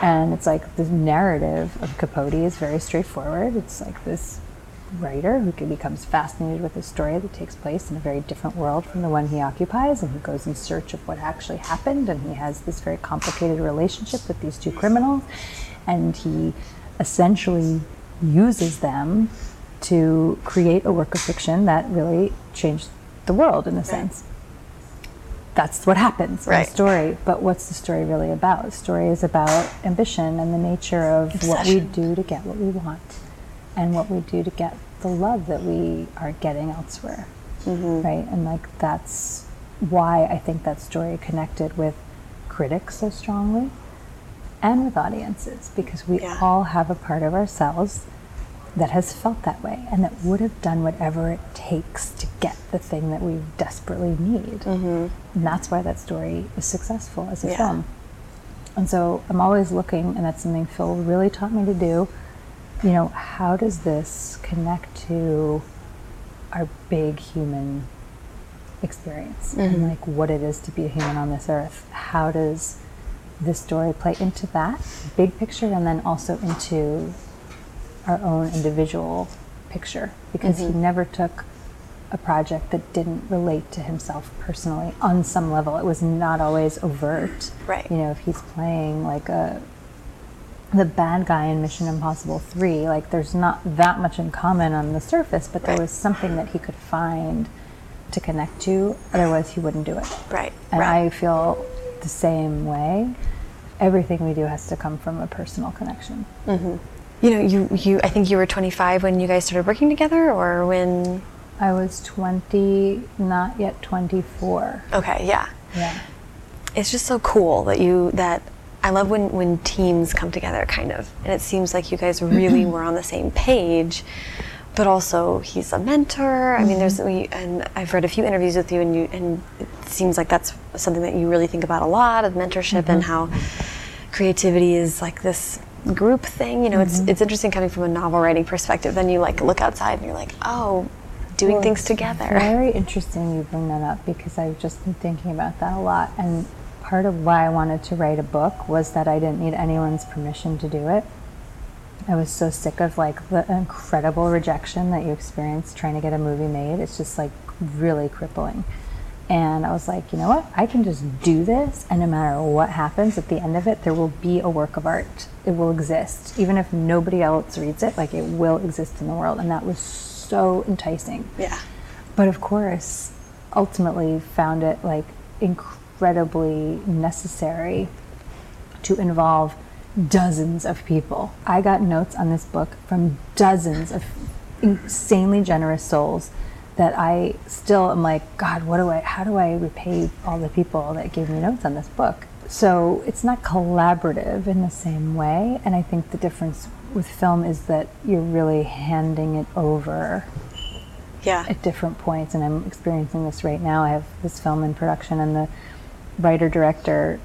And it's like the narrative of Capote is very straightforward. It's like this writer who becomes fascinated with a story that takes place in a very different world from the one he occupies, and he goes in search of what actually happened, and he has this very complicated relationship with these two criminals, and he essentially uses them to create a work of fiction that really changed the world in a sense. That's what happens in Right. a story. But what's the story really about? The story is about ambition and the nature of what we do to get what we want and what we do to get the love that we are getting elsewhere. Mm-hmm. Right? And like that's why I think that story connected with critics so strongly and with audiences because we Yeah. all have a part of ourselves that has felt that way and that would have done whatever it takes to get the thing that we desperately need. Mm-hmm. And that's why that story is successful as a Yeah. film. And so I'm always looking, and that's something Phil really taught me to do. You know, how does this connect to our big human experience and like what it is to be a human on this earth? How does this story play into that big picture and then also into our own individual picture? Because he mm-hmm. never took a project that didn't relate to himself personally on some level. It was not always overt. Right. You know, if he's playing like a the bad guy in Mission Impossible 3, like there's not that much in common on the surface, but there Right. was something that he could find to connect to, otherwise he wouldn't do it. Right. And right. I feel the same way. Everything we do has to come from a personal connection. Mm-hmm. You know, you, you, I think you were 25 when you guys started working together, or when? I was 20, not yet 24. Okay, yeah. Yeah. It's just so cool that you that I love when when teams come together, kind of, and it seems like you guys really were on the same page. But also, he's a mentor. I mean, there's mm-hmm. we, and I've read a few interviews with you, and you and it seems like that's something that you really think about a lot of mentorship and mm-hmm. how creativity is like this group thing. You know, it's mm-hmm. it's interesting coming from a novel writing perspective. Then you like look outside and you're like, oh, doing Well, things together. Very interesting you bring that up because I've just been thinking about that a lot. And part of why I wanted to write a book was that I didn't need anyone's permission to do it. I was so sick of like the incredible rejection that you experience trying to get a movie made. It's just like really crippling. And I was like, you know what? I can just do this, and no matter what happens at the end of it, there will be a work of art. It will exist. Even if nobody else reads it, like it will exist in the world. And that was so enticing. Yeah. But of course, ultimately found it like incredibly necessary to involve dozens of people. I got notes on this book from dozens of insanely generous souls that I still am like, God, what do I, how do I repay all the people that gave me notes on this book? So it's not collaborative in the same way. And I think the difference with film is that you're really handing it over Yeah. at different points. And I'm experiencing this right now. I have this film in production, and the writer director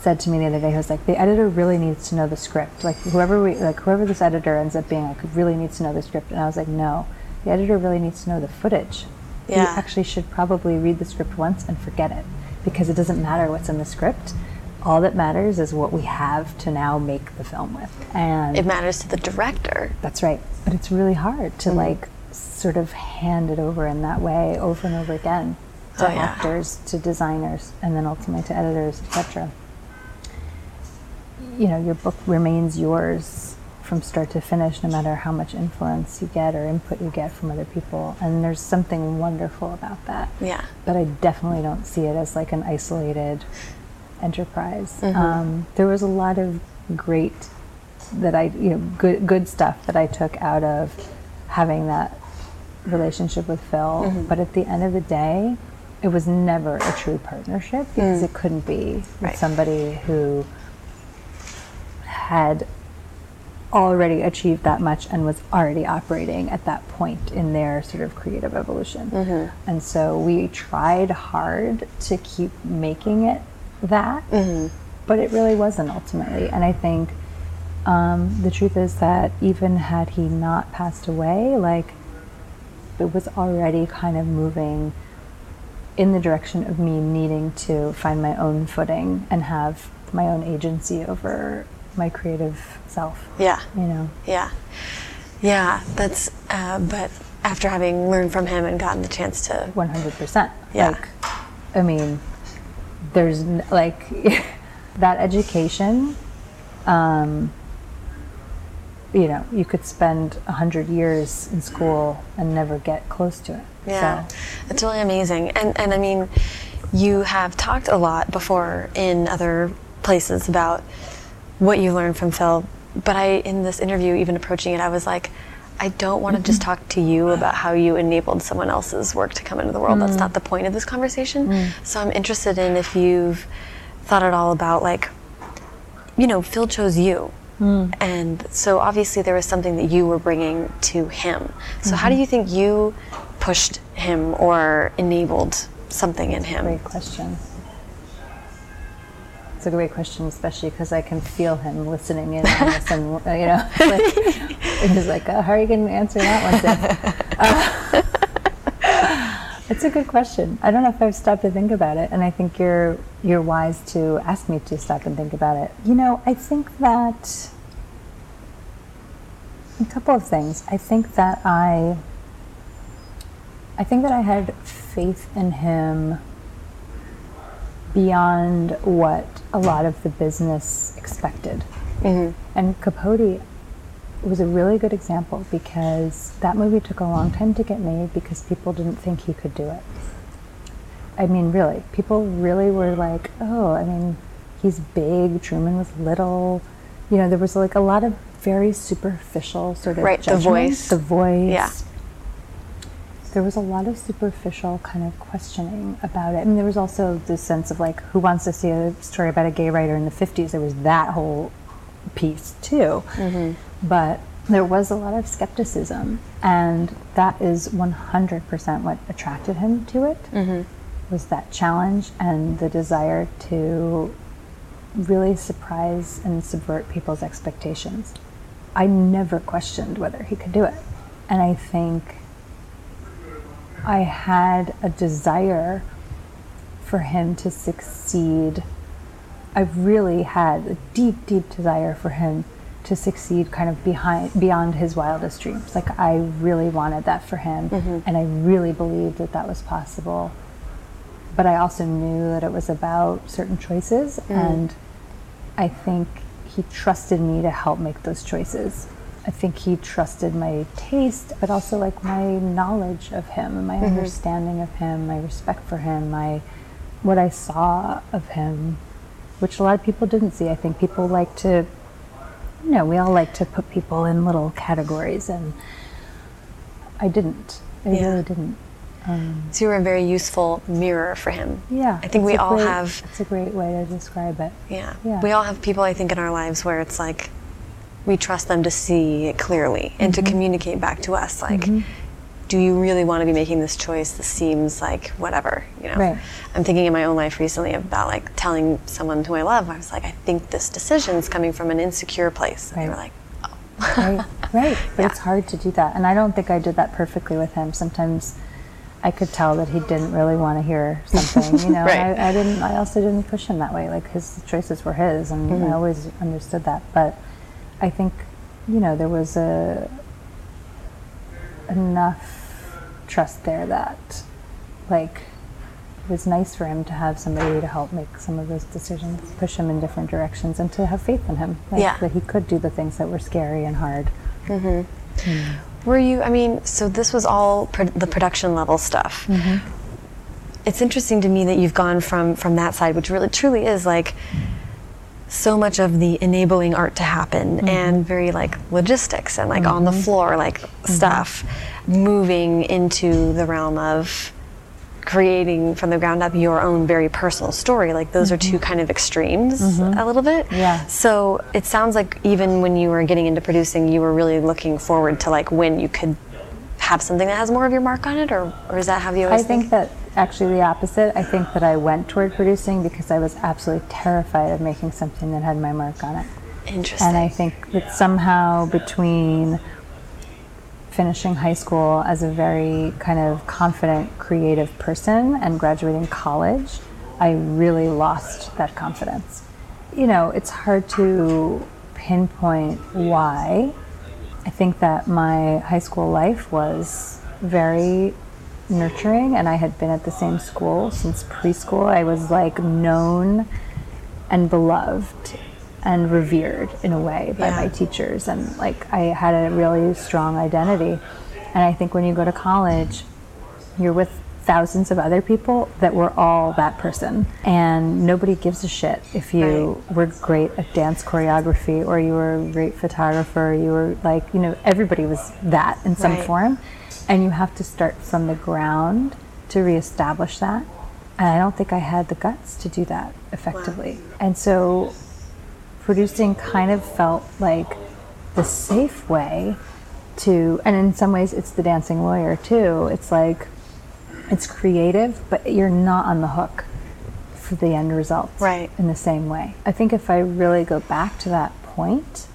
said to me the other day, he was like, the editor really needs to know the script. Like whoever we, like whoever this editor ends up being, like really needs to know the script. And I was like, no, the editor really needs to know the footage. Yeah. You actually should probably read the script once and forget it because it doesn't matter what's in the script. All that matters is what we have to now make the film with. And It matters to the director. that's right. But it's really hard Mm-hmm. to like sort of hand it over in that way over and over again to Oh, yeah. actors, to designers, and then ultimately to editors, etc. You know, your book remains yours from start to finish, no matter how much influence you get or input you get from other people. And there's something wonderful about that. Yeah. But I definitely don't see it as like an isolated enterprise. Mm-hmm. Um, there was a lot of great that I, you know, good good stuff that I took out of having that relationship with Phil. Mm-hmm. But at the end of the day, it was never a true partnership because it couldn't be with Mm. Right. somebody who had already achieved that much and was already operating at that point in their sort of creative evolution. Mm-hmm. And so we tried hard to keep making it that, Mm-hmm. but it really wasn't ultimately. And I think um, the truth is that even had he not passed away, like it was already kind of moving in the direction of me needing to find my own footing and have my own agency over my creative self. Yeah. You know, Yeah. Yeah. That's, uh, but after having learned from him and gotten the chance to, 100%. Yeah. Like, I mean, there's n- like that education, um, you know, you could spend a hundred years in school and never get close to it. Yeah, So, it's really amazing. And and I mean, you have talked a lot before in other places about what you learned from Phil. But I, in this interview, even approaching it, I was like, I don't want to just mm-hmm. talk to you about how you enabled someone else's work to come into the world. That's not mm. the point of this conversation. Mm. So I'm interested in if you've thought at all about like, you know, Phil chose you. Mm. And so obviously there was something that you were bringing to him. So how do mm-hmm. you think you pushed him or enabled something in him? great question. A great question, especially because I can feel him listening in on this, and you know, like, and he's like, uh, "How are you going to answer that one?" Sid?" Uh, it's a good question. I don't know if I've stopped to think about it, and I think you're you're wise to ask me to stop and think about it. You know, I think that a couple of things. I think that I I think that I had faith in him beyond what a lot of the business expected. Mm-hmm. And Capote was a really good example because that movie took a long time to get made because people didn't think he could do it. I mean, really, people really were like, oh, I mean, he's big, Truman was little. You know, there was like a lot of very superficial sort of Right, the voice. The voice Yeah. There was a lot of superficial kind of questioning about it. And there was also this sense of like, who wants to see a story about a gay writer in the 50s? There was that whole piece too. Mm-hmm. But there was a lot of skepticism, and that is 100% what attracted him to it. Mm-hmm. Was that challenge and the desire to really surprise and subvert people's expectations. I never questioned whether he could do it. And I think I had a desire for him to succeed I've really had a deep, deep desire for him to succeed kind of behind beyond his wildest dreams. Like I really wanted that for him mm-hmm. and I really believed that that was possible. But I also knew that it was about certain choices mm. and I think he trusted me to help make those choices. I think he trusted my taste, but also like my knowledge of him my understanding of him, my respect for him, my what I saw of him, which a lot of people didn't see. I think people like to, you know, we all like to put people in little categories, and I didn't. I Yeah. really didn't. Um, So you were a very useful mirror for him. yeah, I think we all great- have It's a great way to describe it. Yeah. Yeah. We all have people, I think, in our lives where it's like we trust them to see it clearly and Mm-hmm. to communicate back to us, like, do you really want to be making this choice? This seems like whatever, you know. Right. I'm thinking in my own life recently about like telling someone who I love, I was like, I think this decision's coming from an insecure place. And they were Right. like, right, right. But Yeah. it's hard to do that, and I don't think I did that perfectly with him. Sometimes I could tell that he didn't really want to hear something, you know. Right. I, I didn't. I also didn't push him that way. Like his choices were his, and Mm-hmm. I always understood that. But I think, you know, there was a enough trust there that, like, it was nice for him to have somebody to help make some of those decisions, push him in different directions, and to have faith in him. Like, Yeah. That he could do the things that were scary and hard. Mm-hmm. Mm. Were you? I mean, so this was all pro- the production level stuff. Mm-hmm. It's interesting to me that you've gone from from that side, which really truly is like so much of the enabling art to happen mm-hmm. and very like logistics and like on the mm-hmm. floor like mm-hmm. stuff, moving into the realm of creating from the ground up your own very personal story. Like those are two kind of extremes a little bit. Yeah. So it sounds like even when you were getting into producing, you were really looking forward to like when you could have something that has more of your mark on it, or, or is that how you always I always think that actually the opposite. I think that I went toward producing because I was absolutely terrified of making something that had my mark on it. Interesting. And I think that somehow between finishing high school as a very kind of confident, creative person and graduating college, I really lost that confidence. You know, it's hard to pinpoint why. I think that my high school life was very nurturing and I had been at the same school since preschool. I was like known and beloved and revered in a way by Yeah. my teachers and like I had a really strong identity. And I think when you go to college, you're with thousands of other people that were all that person. And nobody gives a shit if you were great at dance choreography or you were a great photographer. You were like you know everybody was that in some Right. form. And you have to start from the ground to reestablish that. And i don't think i had the guts to do that effectively. And so producing kind of felt like the safe way to and in some ways it's the dancing lawyer too. It's like it's creative but you're not on the hook for the end result Right. in the same way i think if i really go back to that point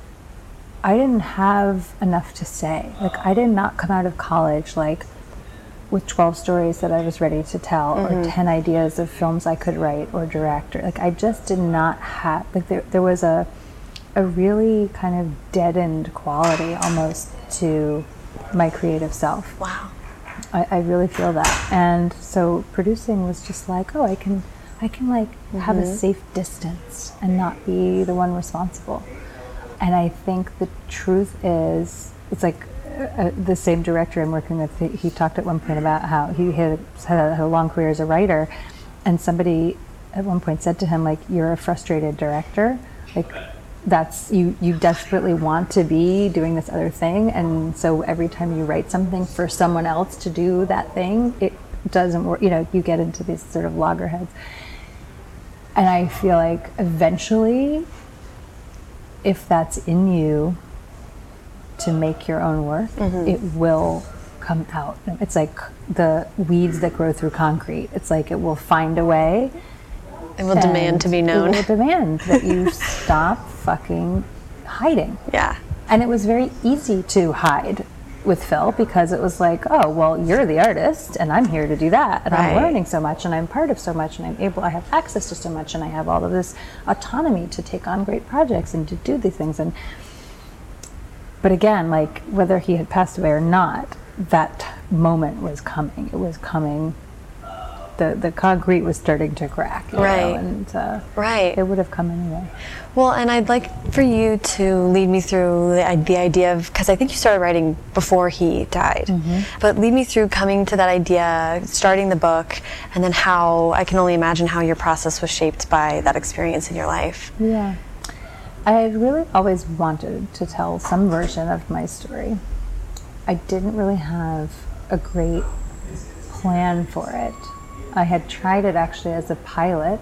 i didn't have enough to say like i did not come out of college like with 12 stories that I was ready to tell or mm-hmm. 10 ideas of films I could write or direct or like I just did not have like there, there was a a really kind of deadened quality almost to my creative self wow. I, I really feel that and so producing was just like oh I can I can like have a safe distance and not be the one responsible and I think the truth is, it's like uh, the same director I'm working with. He, he talked at one point about how he had had a long career as a writer, and somebody at one point said to him, like, "You're a frustrated director. Like, that's you. You desperately want to be doing this other thing, and so every time you write something for someone else to do that thing, it doesn't work. You know, you get into these sort of loggerheads." And I feel like eventually if that's in you to make your own work, mm-hmm. it will come out. It's like the weeds that grow through concrete. It's like it will find a way. It will demand to be known. It will demand that you stop fucking hiding. Yeah. And it was very easy to hide with Phil because it was like, oh, well, you're the artist and I'm here to do that. And I'm learning so much and I'm part of so much and I'm able, I have access to so much and I have all of this autonomy to take on great projects and to do these things. And, but again, like whether he had passed away or not, that moment was coming. It was coming. The, the concrete was starting to crack. you know, Right. and uh, Right. it would have come anyway. Well, and I'd like for you to lead me through the, the idea of because I think you started writing before he died, but lead me through coming to that idea, starting the book, and then how I can only imagine how your process was shaped by that experience in your life. Yeah. I really always wanted to tell some version of my story. I didn't really have a great plan for it. I had tried it actually as a pilot,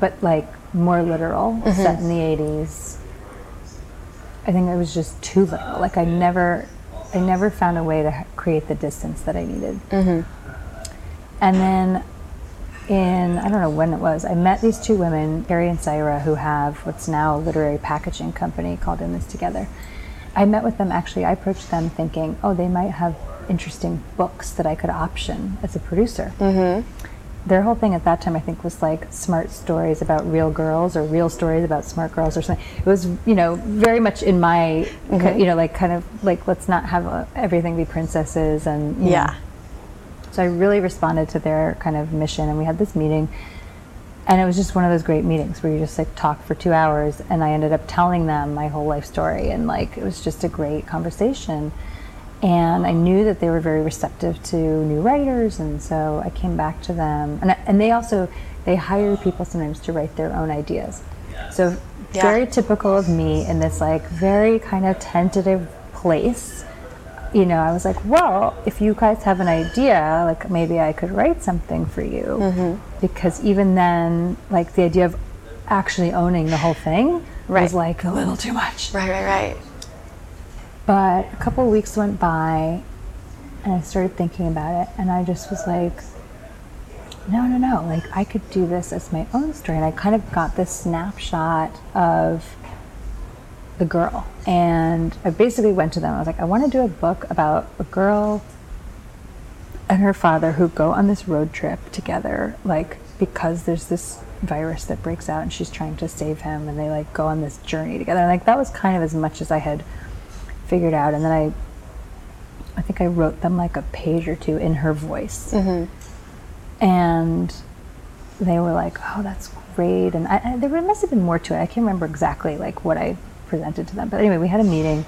but like more literal, mm-hmm. set in the 80s. I think I was just too little. Like I never, I never found a way to create the distance that I needed. Mm-hmm. And then in I don't know when it was. I met these two women, Carrie and Syra, who have what's now a literary packaging company called In This Together. I met with them actually. I approached them thinking, oh, they might have interesting books that I could option as a producer. Mm-hmm. Their whole thing at that time, I think, was like smart stories about real girls or real stories about smart girls or something. It was, you know, very much in my, you know, like kind of like let's not have uh everything be princesses and you know, Yeah. so I really responded to their kind of mission, and we had this meeting. And it was just one of those great meetings where you just like talk for two hours, and I ended up telling them my whole life story, and like it was just a great conversation. And I knew that they were very receptive to new writers, and so I came back to them, and and they also they hire people sometimes to write their own ideas. So Yeah. very typical of me in this like very kind of tentative place you know, I was like, well, if you guys have an idea, like maybe I could write something for you. Mm-hmm. Because even then, like the idea of actually owning the whole thing Right. was like a little too much. Right, right, right. But a couple weeks went by and I started thinking about it and I just was like, no, no, no, like I could do this as my own story. And I kind of got this snapshot of the girl. And I basically went to them. I was like, I want to do a book about a girl and her father who go on this road trip together, like because there's this virus that breaks out and she's trying to save him and they like go on this journey together. And like that was kind of as much as I had figured out. And then I I think I wrote them like a page or two in her voice. Mm-hmm. And they were like, "Oh, that's great." And I, I, there must have been more to it. I can't remember exactly like what I presented to them. But anyway, we had a meeting,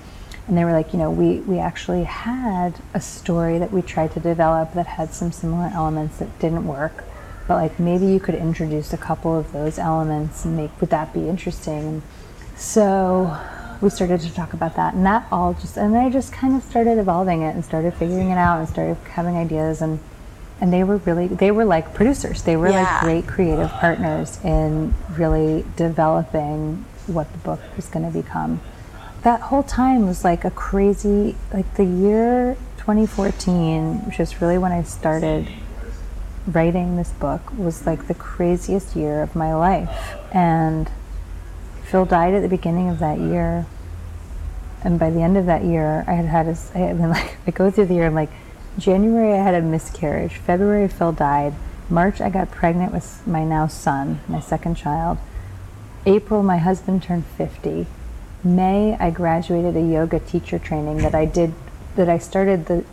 and they were like, "You know, we we actually had a story that we tried to develop that had some similar elements that didn't work, but like maybe you could introduce a couple of those elements and make would that be interesting?" So we started to talk about that, and that all just and I just kind of started evolving it and started figuring it out and started having ideas. And and they were really they were like producers. They were Yeah. like great creative partners in really developing what the book was going to become. That whole time was like a crazy like the year 2014 which is really when i started writing this book was like the craziest year of my life. And phil died at the beginning of that year. And by the end of that year i had had a. I had been like i go through the year i'm like january i had a miscarriage. February phil died. March i got pregnant with my now son my second child. April my husband turned 50 may i graduated a yoga teacher training that i did that i started the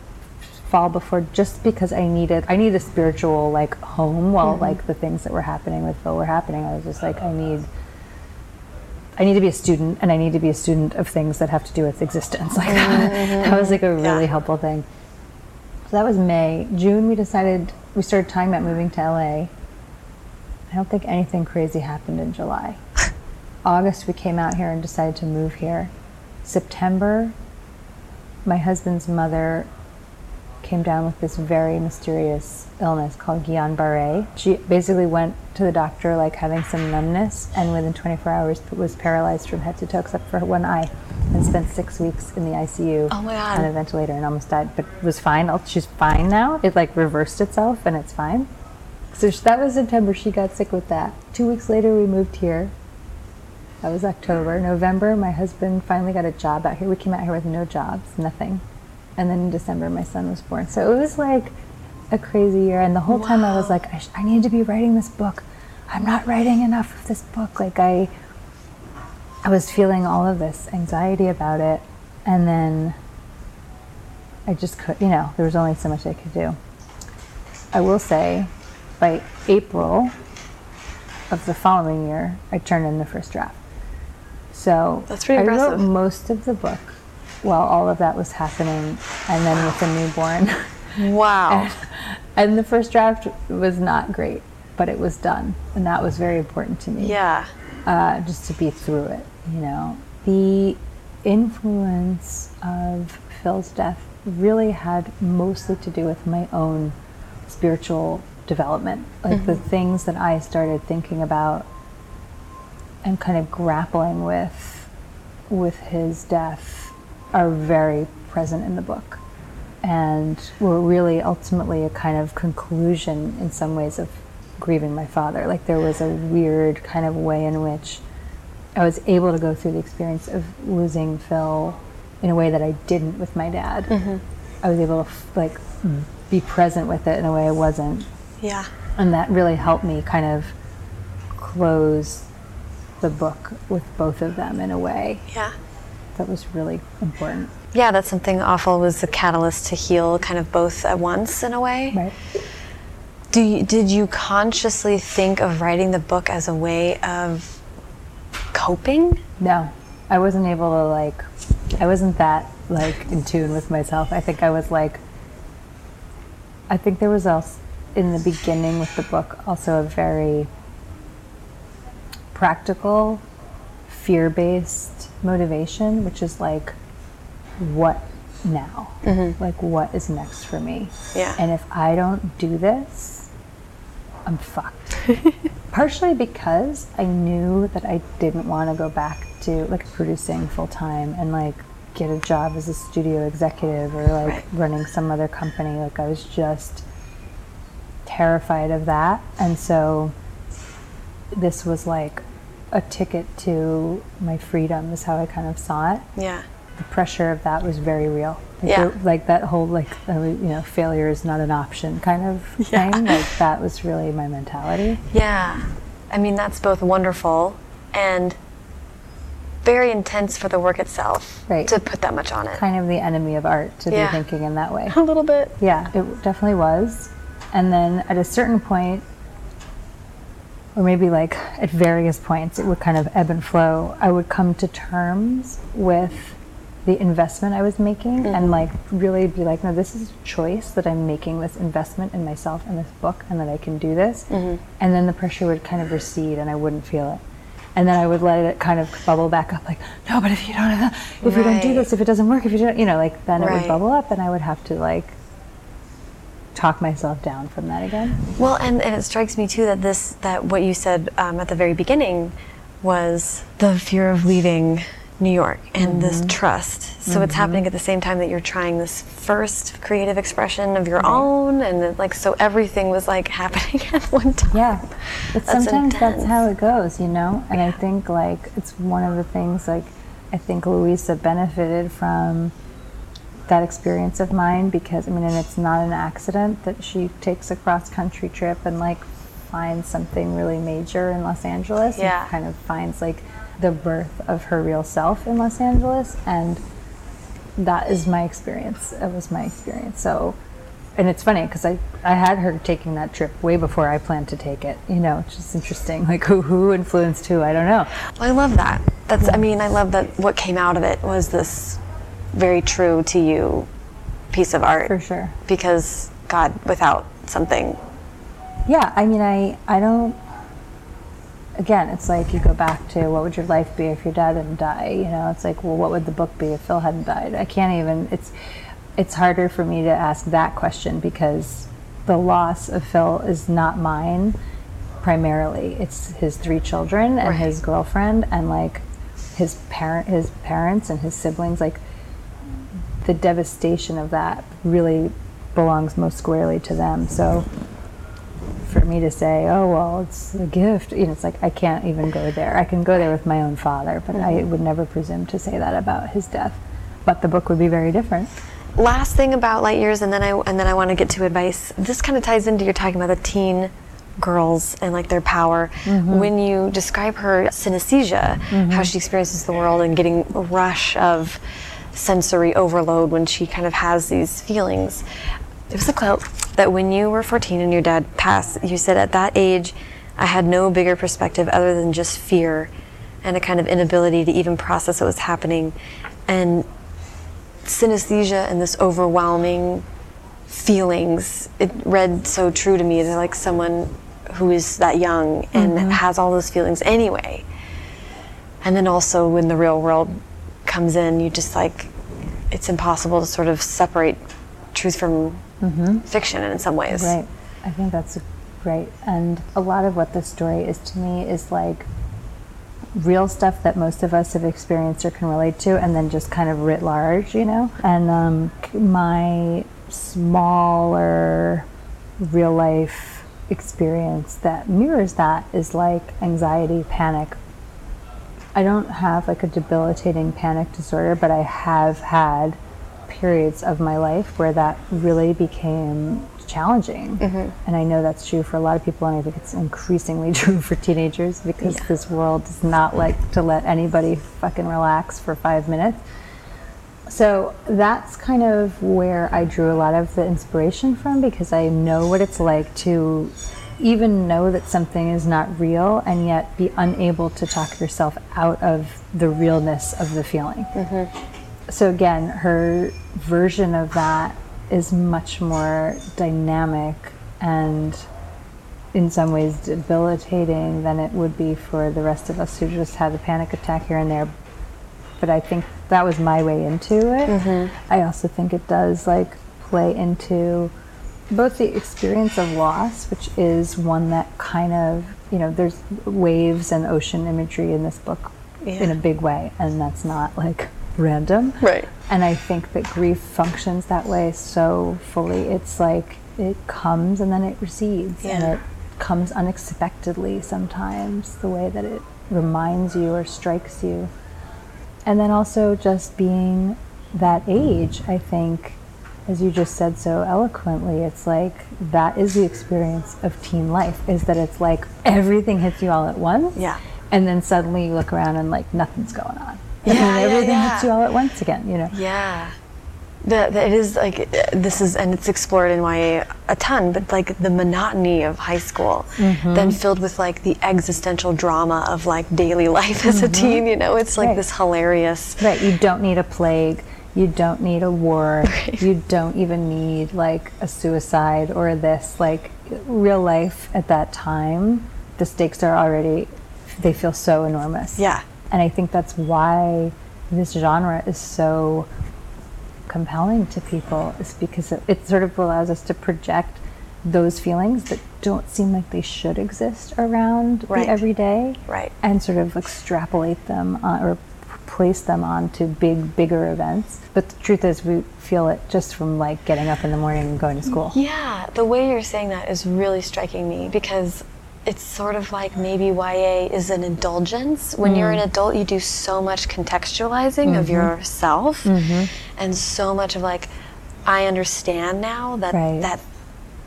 fall before just because i needed i need a spiritual like home while mm-hmm. like the things that were happening with phil were happening. I was just like i need I need to be a student, and I need to be a student of things that have to do with existence. Like mm-hmm. that was like a really Yeah. helpful thing. So that was May. June, we decided we started talking about moving to LA. I don't think anything crazy happened in July. August, we came out here and decided to move here. September, my husband's mother came down with this very mysterious illness called Guillain-Barré. She basically went to the doctor like having some numbness, and within 24 hours was paralyzed from head to toe except for one eye, and spent six weeks in the ICU Oh on a ventilator and almost died, but was fine. She's fine now. It like reversed itself, and it's fine. So that was September. She got sick with that. Two weeks later, we moved here. That was October. November, my husband finally got a job out here. We came out here with no jobs, nothing. And then in December, my son was born. So it was like a crazy year. And the whole time I was like, I, sh- I need to be writing this book. I'm not writing enough of this book. Like I, I was feeling all of this anxiety about it. And then I just could, you know, there was only so much I could do. I will say, by April of the following year, I turned in the first draft. So That's pretty I wrote most of the book while all of that was happening, and then with the newborn. Wow. and the first draft was not great, but it was done, and that was very important to me yeah. uh, just to be through it. You know, the influence of Phil's death really had mostly to do with my own spiritual development, like the things that I started thinking about and kind of grappling with with his death are very present in the book and were really ultimately a kind of conclusion in some ways of grieving my father. Like there was a weird kind of way in which I was able to go through the experience of losing Phil in a way that I didn't with my dad. Mm-hmm. I was able to f- like be present with it in a way I wasn't, Yeah. and that really helped me kind of close the book with both of them in a way Yeah. That was really important. Yeah, that something awful was the catalyst to heal kind of both at once in a way. Right. Do you, did you consciously think of writing the book as a way of coping? No, I wasn't able to like. I wasn't that like in tune with myself. I think I was like. I think there was also in the beginning with the book also a very practical, fear-based motivation, which is like, what now? Mm-hmm. Like, what is next for me? Yeah. And if I don't do this, I'm fucked. Partially because I knew that I didn't want to go back to like producing full time and like get a job as a studio executive or like Right. running some other company. Like I was just terrified of that. And so this was like a ticket to my freedom is how I kind of saw it Yeah. the pressure of that was very real. Like, Yeah. like that whole like uh, you know failure is not an option kind of thing. Like that was really my mentality. Yeah. I mean, that's both wonderful and very intense for the work itself Right. to put that much on it. Kind of the enemy of art to Yeah. be thinking in that way. A little bit. Yeah, it definitely was. And then at a certain point, or maybe like at various points, it would kind of ebb and flow. I would come to terms with the investment I was making and mm-hmm. like really be like, no, this is a choice that I'm making this investment in myself and this book and that I can do this. Mm-hmm. And then the pressure would kind of recede and I wouldn't feel it. And then I would let it kind of bubble back up like, no, but if you don't, if you don't do this, if it doesn't work, if you don't, you know, like then it would bubble up and I would have to like talk myself down from that again. Well, and, and it strikes me too that this, that what you said um, at the very beginning was the fear of leaving New York and this trust. So it's happening at the same time that you're trying this first creative expression of your own, and it, like so everything was like happening at one time. Yeah, but That's sometimes that's how it goes, you know. And I think like it's one of the things like I think Louisa benefited from that experience of mine because I mean, and it's not an accident that she takes a cross country trip and like finds something really major in Los Angeles Yeah. and kind of finds like the birth of her real self in Los Angeles and that is my experience. It was my experience. So, and it's funny because I, I had her taking that trip way before I planned to take it. You know, it's just interesting. Like who who influenced who? I don't know. Well, I love that. That's. I mean, I love that. What came out of it was this very true to you piece of art. For sure. Because God, without something, Yeah, I mean, I I don't. Again, it's like you go back to what would your life be if your dad didn't die? You know, it's like, well, what would the book be if Phil hadn't died? I can't even. It's it's harder for me to ask that question because the loss of Phil is not mine primarily. It's his three children and Right. his girlfriend and like his parent, his parents and his siblings. Like the devastation of that really belongs most squarely to them. So for me to say, oh, well, it's a gift. You know, it's like I can't even go there. I can go there with my own father, but I mm-hmm. would never presume to say that about his death. But the book would be very different. last thing about light years and then i and then i want to get to advice this kind of ties into your talking about the teen girls and like their power mm-hmm. when you describe her synesthesia how mm-hmm. she experiences the world and getting a rush of sensory overload when she kind of has these feelings. There was a quote that when you were 14 and your dad passed you said at that age i had no bigger perspective other than just fear and a kind of inability to even process what was happening. And synesthesia and this overwhelming feelings it read so true to me they're like someone who is that young and mm-hmm. has all those feelings anyway. And then also when the real world comes in you just like it's impossible to sort of separate truth from fiction in some ways Right. I think that's great. And a lot of what this story is to me is like real stuff that most of us have experienced or can relate to, and then just kind of writ large, you know? And um, my smaller real life experience that mirrors that is like anxiety, panic. I don't have like a debilitating panic disorder, but I have had periods of my life where that really became challenging. Mm-hmm. And I know that's true for a lot of people, and I think it's increasingly true for teenagers because Yeah. this world does not like to let anybody fucking relax for five minutes. So that's kind of where I drew a lot of the inspiration from because I know what it's like to even know that something is not real and yet be unable to talk yourself out of the realness of the feeling. Mm-hmm. So again, her version of that is much more dynamic and in some ways debilitating than it would be for the rest of us who just had a panic attack here and there. But I think that was my way into it. Mm-hmm. I also think it does like play into both the experience of loss, which is one that kind of, you know, there's waves and ocean imagery in this book in a big way, and that's not like random. Right. And I think that grief functions that way so fully. It's like it comes and then it recedes, and it comes unexpectedly sometimes, the way that it reminds you or strikes you. And then also just being that age, I think, as you just said so eloquently, it's like that is the experience of teen life, is that it's like everything hits you all at once. Yeah. And then suddenly you look around and like nothing's going on. Yeah, and then everything yeah. hits you all at once again, you know? Yeah. The, the, it is like this is and it's explored in YA a ton, but like the monotony of high school, mm-hmm. then filled with like the existential drama of like daily life as a mm-hmm. teen. You know, it's like Right. this hilarious. Right, you don't need a plague. You don't need a war. You don't even need like a suicide or this. Like real life at that time, the stakes are already, they feel so enormous. Yeah. And I think that's why this genre is so compelling to people, is because it, it sort of allows us to project those feelings that don't seem like they should exist around Right. the everyday Right. and sort of extrapolate them on, or place them on to big, bigger events. But the truth is, we feel it just from like getting up in the morning and going to school. Yeah, the way you're saying that is really striking me because it's sort of like maybe YA is an indulgence. When you're an mm. adult, you do so much contextualizing of mm-hmm. yourself mm-hmm. and so much of like, I understand now that Right. that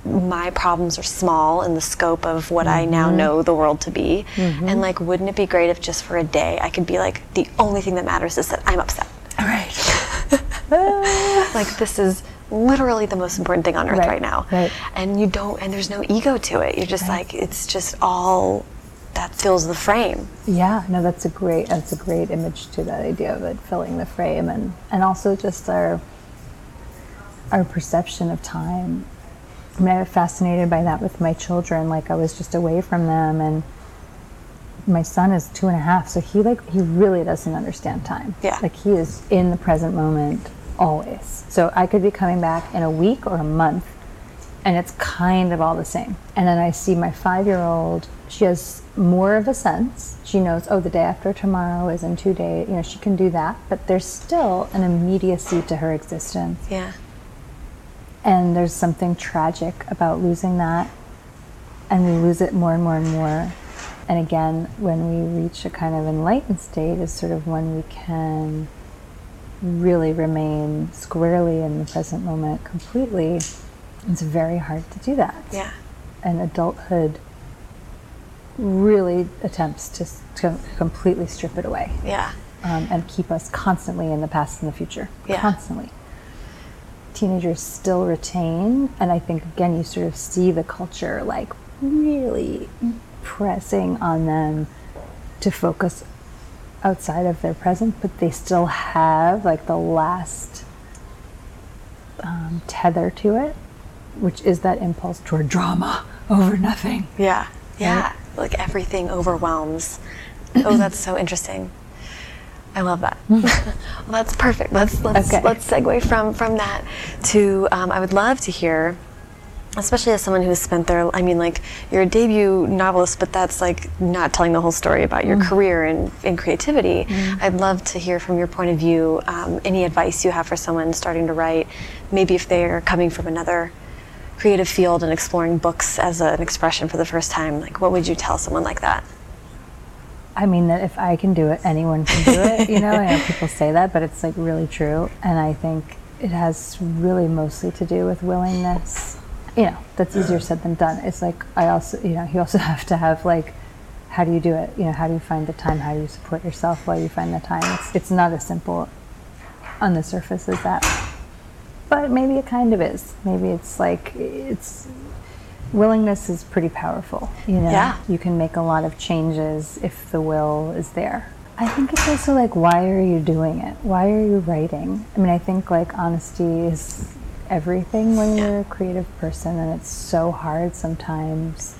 my problems are small in the scope of what I now mm-hmm. know the world to be. Mm-hmm. And like, wouldn't it be great if just for a day I could be like, the only thing that matters is that I'm upset. Right. like this is literally the most important thing on earth Right, right, now right. and you don't and there's no ego to it you're just like it's just all that fills the frame Yeah, no, that's a great that's a great image to that idea of it filling the frame and and also just our our perception of time. I mean, I'm fascinated by that with my children. Like I was just away from them, and my son is two and a half, so he like he really doesn't understand time. Yeah. like he is in the present moment always. So I could be coming back in a week or a month, and it's kind of all the same. And then I see my five year old, she has more of a sense. She knows, oh, the day after tomorrow is in two days. You know, she can do that, but there's still an immediacy to her existence. yeah And there's something tragic about losing that. and we lose it more and more and more. And again, when we reach a kind of enlightened state, is sort of when we can really remain squarely in the present moment completely. It's very hard to do that. Yeah. And adulthood really attempts to, to completely strip it away Yeah. um, and keep us constantly in the past and the future. Yeah. Constantly. Teenagers still retain, and I think again, you sort of see the culture like really pressing on them to focus outside of their present, but they still have like the last um, tether to it, which is that impulse toward drama over nothing. Yeah. Yeah. Like everything overwhelms. Oh, that's so interesting. I love that. well, that's perfect. Let's let's Okay. let's segue from from that to. Um, I would love to hear, especially as someone who has spent their. I mean, like you're a debut novelist, but that's like not telling the whole story about your career and in creativity. I'd love to hear from your point of view um, any advice you have for someone starting to write. Maybe if they're coming from another creative field and exploring books as a, an expression for the first time, like what would you tell someone like that? I mean that if I can do it, anyone can do it. You know, I know people say that, but it's like really true. And I think it has really mostly to do with willingness. You know, that's easier said than done. It's like I also, you know, you also have to have like, how do you do it? You know, how do you find the time? How do you support yourself while you find the time? It's it's not as simple on the surface as that, but maybe it kind of is. Maybe it's like it's willingness is pretty powerful. You know, Yeah. you can make a lot of changes if the will is there. I think it's also like, why are you doing it? Why are you writing? I mean, I think like honesty is everything when you're a creative person, and it's so hard sometimes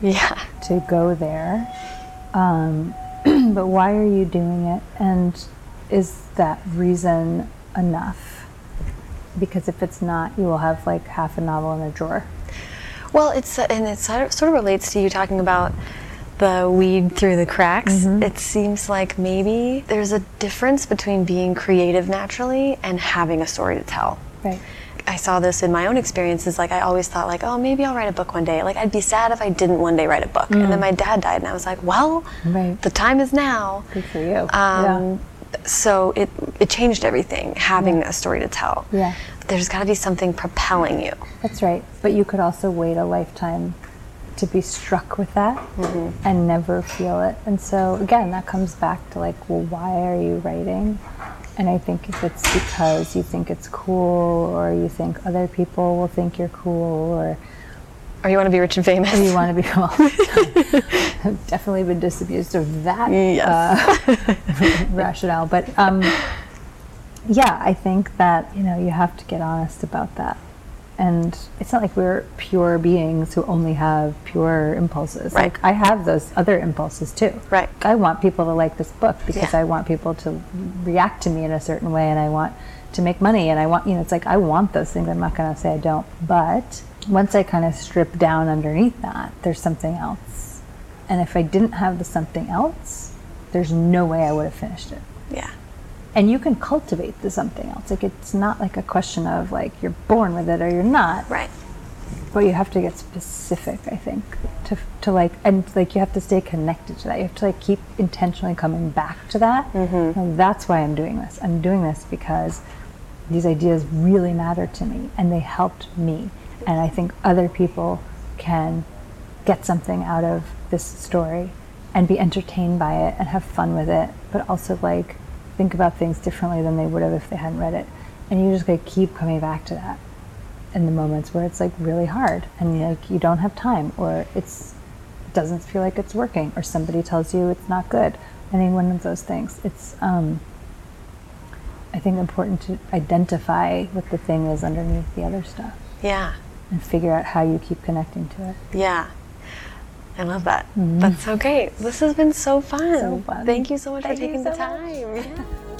Yeah. to go there. Um, but why are you doing it? And is that reason enough? Because if it's not, you will have like half a novel in a drawer. Well, it's and it sort of relates to you talking about the weed through the cracks. Mm-hmm. It seems like maybe there's a difference between being creative naturally and having a story to tell. Right. I saw this in my own experiences. Like I always thought, like, oh, maybe I'll write a book one day. Like I'd be sad if I didn't one day write a book. And then my dad died, and I was like, well, Mm. Right. the time is now. Good for you. Um, So it it changed everything having a story to tell. Yeah. There's got to be something propelling you. That's right. But you could also wait a lifetime to be struck with that mm-hmm. and never feel it. And so, again, that comes back to like, well, why are you writing? And I think if it's because you think it's cool or you think other people will think you're cool or Or you want to be rich and famous. Or you want to be well, I've definitely been disabused of that Yes. uh, rationale. But um, yeah, I think that you know you have to get honest about that. And it's not like we're pure beings who only have pure impulses. Right. Like I have those other impulses too. Right. I want people to like this book because Yeah. I want people to react to me in a certain way, and I want to make money, and I want you know it's like I want those things. I'm not going to say I don't, but once I kind of strip down underneath that, there's something else. And if I didn't have the something else, there's no way I would have finished it. Yeah. and you can cultivate the something else. Like it's not like a question of like you're born with it or you're not. Right. but you have to get specific i think to, to like and like you have to stay connected to that. You have to like keep intentionally coming back to that. Mm-hmm. And that's why i'm doing this. I'm doing this because these ideas really matter to me and they helped me and i think other people can get something out of this story and be entertained by it and have fun with it but also like think about things differently than they would have if they hadn't read it. And you just gotta keep coming back to that in the moments where it's like really hard and like you don't have time or it's it doesn't feel like it's working or somebody tells you it's not good. Any one of those things it's um i think important to identify what the thing is underneath the other stuff. Yeah. And figure out how you keep connecting to it Yeah. I love that. That's so great. This has been so fun. Mm-hmm. So fun. Thank you so much Thank for taking the so much. time. Yeah.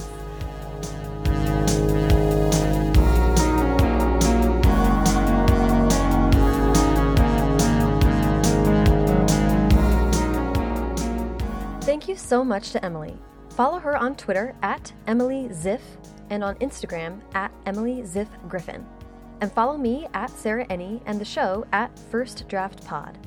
Thank you so much to Emily. Follow her on Twitter at Emily Ziff and on Instagram at Emily Ziff Griffin. And follow me at Sarah Enni and the show at First Draft Pod.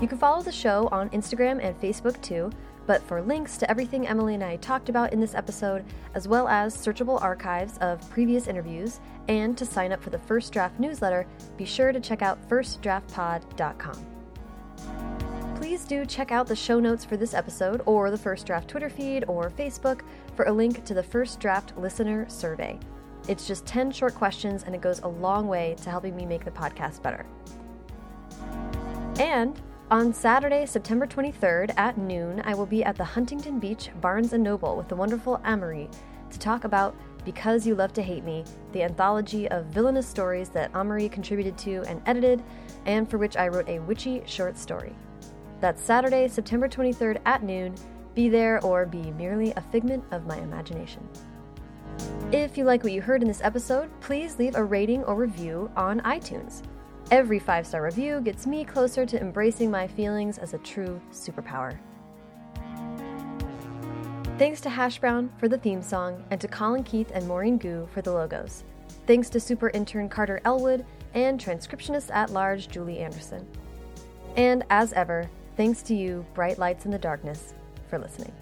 You can follow the show on Instagram and Facebook too, but for links to everything Emily and I talked about in this episode, as well as searchable archives of previous interviews, and to sign up for the First Draft newsletter, be sure to check out firstdraftpod.com. Please do check out the show notes for this episode or the First Draft Twitter feed or Facebook for a link to the First Draft listener survey. It's just 10 short questions and it goes a long way to helping me make the podcast better. And on Saturday, September 23rd at noon, I will be at the Huntington Beach Barnes & Noble with the wonderful Ameriie to talk about Because You Love to Hate Me, the anthology of villainous stories that Ameriie contributed to and edited, and for which I wrote a witchy short story. That's Saturday, September 23rd at noon. Be there or be merely a figment of my imagination. If you like what you heard in this episode, please leave a rating or review on iTunes. Every five star review gets me closer to embracing my feelings as a true superpower. Thanks to Hash Brown for the theme song, and to Colin Keith and Maureen Gu for the logos. Thanks to super intern Carter Elwood and transcriptionist at large Julie Anderson. And as ever, thanks to you, Bright Lights in the Darkness, for listening.